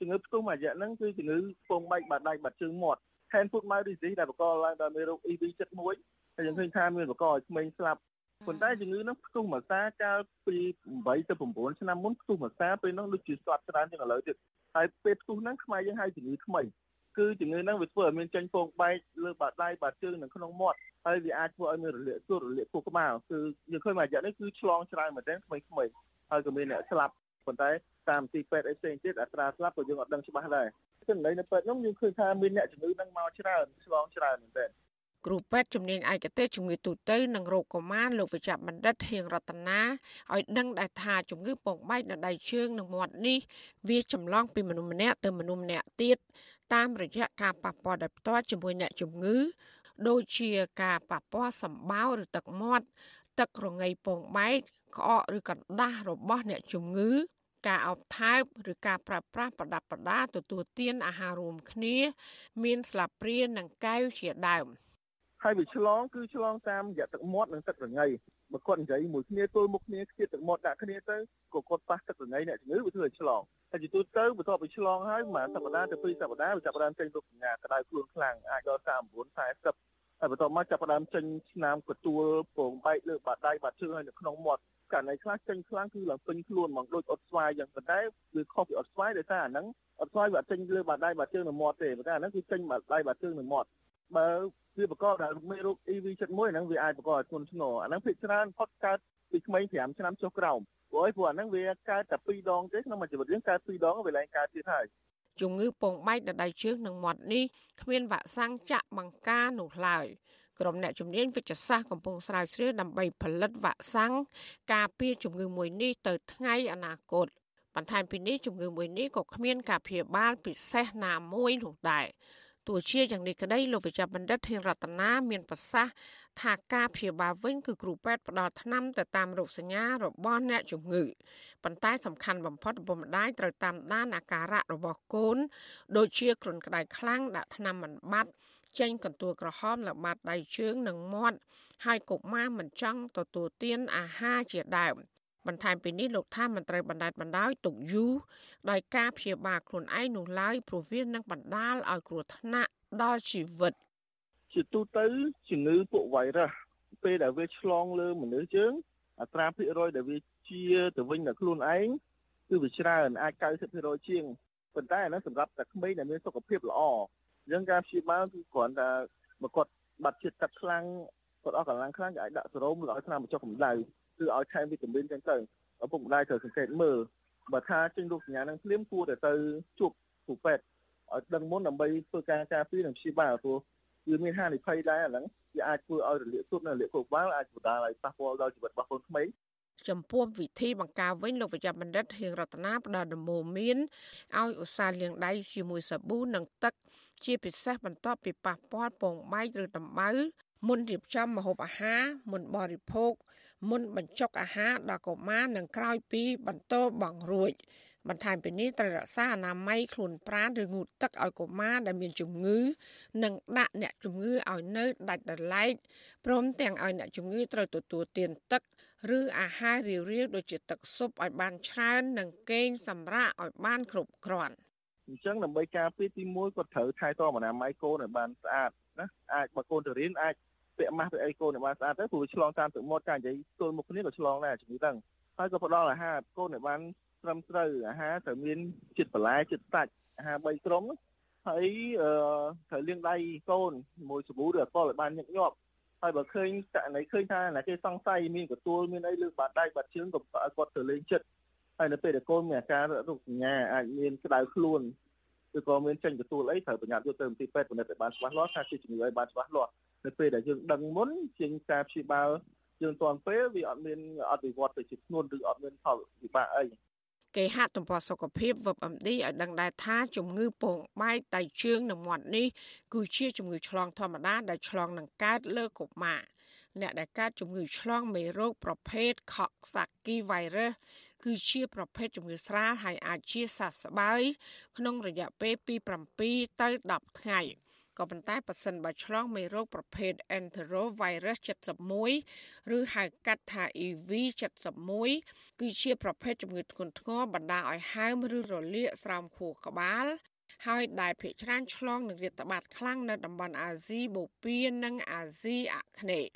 ជំងឺផ្ទុះមួយរយៈហ្នឹងគឺជំងឺពងបែកបាតដៃបាតជើងមាត់ hand foot mouth disease ដែលបង្កឡើងដោយមេរោគ EB71 ហើយយើងឃើញថាមានបង្កឲ្យក្មេងស្លាប់ប៉ុន្តែជំងឺហ្នឹងផ្ទុះមួយសាកាលពី8ទៅ9ឆ្នាំមុនផ្ទុះមួយសាពេលហ្នឹងដូចជាស្ទាត់ច្រើនជាងឥឡូវទៀត ហើយពេលផ្ទុះហ្នឹងខ្មែរយើងហៅជំងឺថ្មីគឺជំងឺហ្នឹងវាធ្វើឲ្យមានចេញពងបែកលើបាតដៃបាតជើងនិងក្នុងមាត់ហើយវាអាចធ្វើឲ្យមានរលាកសួតរលាកខួរក្បាលគឺយើងឃើញមួយរយៈនេះគឺឆ្លងច្រើនមែនទែនថ្មីថ្មីហើយក៏មានអ្នកស្លាប់ប៉ុន្តែតាមទីពេទ្យអីផ្សេងទៀតអត្រាស្លាប់ក៏យើងអត់ដឹងច្បាស់ដែរគឺនៅនៅពេទ្យនោះយើងឃើញថាមានអ្នកជំងឺហ្នឹងមកច្រើនឆ្លងច្រើនមែនទែន គ្រូពេទ្យជំនាញឯកទេសជំងឺទូទៅនិងរោគកុមារលោកវិជ្ជបណ្ឌិតហៀងរតនាឲ្យដឹងដែរថាជំងឺពងបែកនៅដៃជើងនិងមាត់នេះវាចម្លងពីមនុស្សម្នាក់ទៅមនុស្សម្នាក់ទៀតតាមរយៈការប៉ះពាល់ដោយផ្ទាល់ជាមួយអ្នកជំងឺដូចជាការប៉ះពាល់សម្បោរឬទឹកមាត់ទឹករងៃពងបែកក្អកឬកណ្ដាស់របស់អ្នកជំងឺការអោបថើបឬការប្រើប្រាស់ប្រដាប់ប្រដាទទួលទានអាហាររួមគ្នា មានស្លាបព្រានិងកែវជាដើម ហើយវាឆ្លងគឺឆ្លងតាមរយៈទឹកមាត់និងទឹករងៃបើគាត់និយាយមួយគ្នាទល់មុខគ្នាខ្ជិះទឹកមាត់ដាក់គ្នាទៅក៏គាត់ប៉ះទឹករងៃអ្នកជំងឺវាធ្វើឲ្យឆ្លងហើយជាទូទៅបន្ទាប់ពីឆ្លងហើយប្រហែលសប្តាហ៍ទៅ2សប្តាហ៍វាចាប់ផ្ដើមចេញរោគសញ្ញាក្តៅខ្លួនខ្លាំងអាចដល់39 40ហើយបន្ទាប់មកចាប់ផ្ដើមចេញស្នាមកទួលពងបែកលើបាតដៃបាតជើងហើយនៅក្នុងមាត់ករណីខ្លះចេញខ្លាំងគឺឡើងពេញខ្លួនហ្មងដូចអត់ស្វាយយ៉ាងប៉ុន្តែវាខុសពីអត់ស្វាយដោយសារអាហ្នឹងអត់ស្វាយវាអត់ចេញលើបាតដៃបាតជើងនៅមាត់ទេប៉ុន្តែអាហ្នឹងគឺចេញបាតដៃបាតជើងនៅមាត់ បើវាបង្កដល់មេរោគ EV71 ហ្នឹងវាអាចបង្កឲ្យធ្ងន់ធ្ងរអាហ្នឹងភាគច្រើនផុតកើតពីក្មេង5ឆ្នាំចុះក្រោមព្រោះឯព្រោះអាហ្នឹងវាកើតតែ2ដងទេក្នុងមួយជីវិតយើងកើត2ដងវាឡើងកើតទៀតហើយជំងឺពងបែកដដៃជើងនិងមាត់នេះគ្មានវ៉ាក់សាំងចាក់បង្ការនោះឡើយក្រុមអ្នកជំនាញវិទ្យាសាស្ត្រកំពុងស្រាវជ្រាវដើម្បីផលិតវ៉ាក់សាំងការពារជំងឺមួយនេះទៅថ្ងៃអនាគតបន្ថែមពីនេះជំងឺមួយនេះក៏គ្មានការព្យាបាលពិសេសណាមួយនោះដែរ ទោះជាយ៉ាងនេះក្តីលោកវិជ្ជបណ្ឌិតហេងរតនាមានប្រសាសន៍ថាការព្យាបាលវិញគឺគ្រូពេទ្យផ្ដល់ថ្នាំទៅតាមរោគសញ្ញារបស់អ្នកជំងឺប៉ុន្តែសំខាន់បំផុតឪពុកម្ដាយត្រូវតាមដានអាការៈរបស់កូន ដូចជាគ្រុនក្តៅខ្លាំងដាក់ថ្នាំមិនបាត់ចេញកន្ទួលក្រហមល្បាតដៃជើងនិងមាត់ហើយកុមារមិនចង់ទទួលទានអាហារជាដើម បន្ថែមពីនេះលោកថាមិនត្រូវបណ្តែតបណ្ដោយទុកយូរដោយការព្យាបាលខ្លួនឯងនោះឡើយព្រោះវានឹងបណ្ដាលឲ្យគ្រោះថ្នាក់ដល់ជីវិតជាទូទៅជំងឺពួកវ៉ៃរុសពេលដែលវាឆ្លងលើមនុស្សយើងអត្រាភាគរយដែលវាជាទៅវិញដល់ខ្លួនឯងគឺវាច្រើនអាច90%ជាងប៉ុន្តែអានោះសម្រាប់តែក្មេងដែលមានសុខភាពល្អអញ្ចឹងការព្យាបាលគឺគ្រាន់តែមកគាត់បាត់ជាតិទឹកខ្លាំងគាត់អស់កម្លាំងខ្លាំងគេអាចដាក់សេរ៉ូមឬឲ្យថ្នាំបញ្ចុះកម្ដៅ គឺឲ្យថែមវីតាមីនចឹងទៅឪពុកម្ដាយត្រូវសង្កេតមើលបើថាចេញរូបសញ្ញានឹងភ្លាមគួរតែទៅជួបគ្រូពេទ្យឲ្យដឹងមុនដើម្បីធ្វើការការពារនិងព្យាបាលព្រោះវាមានហានិភ័យដែរអាហ្នឹងវាអាចធ្វើឲ្យរលាកទុបនិងរលាកខួរក្បាលអាចបណ្ដាលឲ្យប៉ះពាល់ដល់ជីវិតរបស់កូនក្មេងចំពោះវិធីបង្ការវិញលោកវិជ្ជបណ្ឌិតហៀងរតនាផ្ដល់ដំបូន្មានឲ្យឧស្សាហ៍លាងដៃជាមួយសាប៊ូនិងទឹកជាពិសេសបន្ទាប់ពីប៉ះពាល់ពងបែកឬដំបៅមុនរៀបចំម្ហូបអាហារមុនបរិភោគ មុនបញ្ចុកអាហារដល់កុមារនិងក្រោយពីបន្តបងរួចបន្ថែមពីនេះត្រូវរក្សាអនាម័យខ្លួនប្រាណឬងូតទឹកឲ្យកុមារដែលមានជំងឺ និងដាក់អ្នកជំងឺឲ្យនៅដាច់ដោយឡែកព្រមទាំងឲ្យអ្នកជំងឺត្រូវទទួលទានទឹកឬអាហាររាវៗដូចជាទឹកស៊ុបឲ្យបានច្រើននិងគេងសម្រាកឲ្យបានគ្រប់គ្រាន់អញ្ចឹងដើម្បីការពារទី1គាត់ត្រូវថែទាំអនាម័យកូនឲ្យបានស្អាតណាអាចបើកូនទៅរៀនអាច ពាក់ម៉ាស់ពាក់អីកូនឲ្យបានស្អាតទៅព្រោះឆ្លងតាមទឹកមាត់ការនិយាយទល់មុខគ្នាក៏ឆ្លងដែរជំងឺហ្នឹងហើយក៏ផ្ដល់អាហារកូនឲ្យបានត្រឹមត្រូវអាហារត្រូវមានជាតិបន្លែជាតិសាច់អាហារ3ក្រុមហើយអឺត្រូវលាងដៃកូនមួយសាប៊ូឬអល់កុលឲ្យបានញឹកញាប់ហើយបើឃើញករណីឃើញថាអ្នកគេសង្ស័យមានកទួលមានអីលើបាតដៃបាតជើងក៏ឲ្យគាត់ទៅលេងចិត្តហើយនៅពេលដែលកូនមានអាការរោគសញ្ញាអាចមានក្តៅខ្លួនឬក៏មានចេញកទួលអីត្រូវប្រញាប់យកទៅមន្ទីរពេទ្យពិនិត្យឲ្យបានច្បាស់លាស់ថាជាជំងឺអីបានច្បាស់លាស់ នៅពេលដែលយើងដឹងមុនជាងការព្យាបាលយើងទាន់ពេលវាអត់មានអត់វិវត្តទៅជាធ្ងន់ឬអត់មានផលវិបាកអីគេហទំព័រសុខភាព WebMD ឲ្យដឹងដែរថាជំងឺពងបែកដៃជើងនិងមាត់នេះគឺជាជំងឺឆ្លងធម្មតាដែលឆ្លងនឹងកើតលើកុមារអ្នកដែលកើតជំងឺឆ្លងមេរោគប្រភេទ Coxsackie virus គឺជាប្រភេទជំងឺស្រាលហើយអាចជាសះស្បើយក្នុងរយៈពេលពី7ទៅ10ថ្ងៃ។ ក៏ប៉ុន្តែប៉ះសិនបើឆ្លងមេរោគប្រភេទ Enterovirus 71ឬហៅកាត់ថា EV71 គឺជាប្រភេទជំងឺធ្ងន់ធ្ងរបណ្ដាលឲ្យហើមឬរលាកស្រោមខួរក្បាលហើយដែលភាគច្រើនឆ្លងនឹងរាតត្បាតខ្លាំងនៅតំបន់អាស៊ីបូព៌ានិងអាស៊ីអាគ្នេយ៍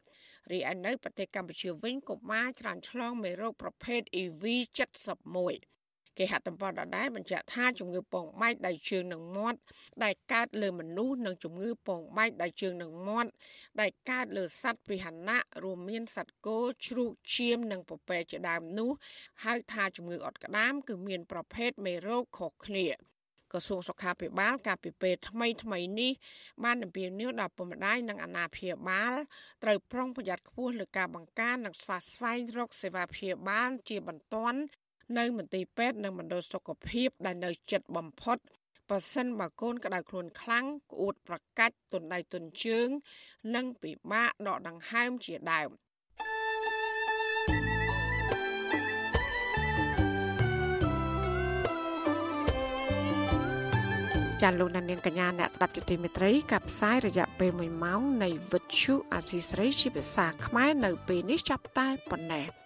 រីឯនៅប្រទេសកម្ពុជាវិញកុមារច្រើនឆ្លងមេរោគប្រភេទ EV71 គេហទំព័រដដែលបញ្ជាក់ថាជំងឺពងបែកដៃជើងនិងមាត់ដែលកើតលើមនុស្សនិងជំងឺពងបែកដៃជើងនិងមាត់ដែលកើតលើសត្វពាហនៈរួមមានសត្វគោជ្រូកឈាមនិងពពែជាដើមនោះហៅថាជំងឺអុតក្តាមគឺមានប្រភេទមេរោគខុសគ្នាក្រសួងសុខាភិបាលកាលពីពេលថ្មីថ្មីនេះបានអំពាវនាវដល់ពុកម្ដាយនិងអាណាព្យាបាលត្រូវប្រុងប្រយ័ត្នខ្ពស់លើការបង្ការនិងស្វាស្វែងរកសេវាព្យាបាលជាបន្ទាន់ នៅមន្ទីរពេទ្យនិងមណ្ឌលសុខភាពដែលនៅជិតបំផុតបើសិនបើកូនក្តៅខ្លួនខ្លាំងក្អួតប្រកាច់ទុនដៃទុនជើង និងពិបាកដកដង្ហើមជាដើមចាលោកនាងកញ្ញាអ្នកស្ដាប់យុតិមេត្រីកັບផ្សាយរយៈពេល1ម៉ោងនៃវិទ្យុអាស៊ីស្រីជាភាសាខ្មែរនៅពេលនេះចាប់តែប៉ុណ្ណេះ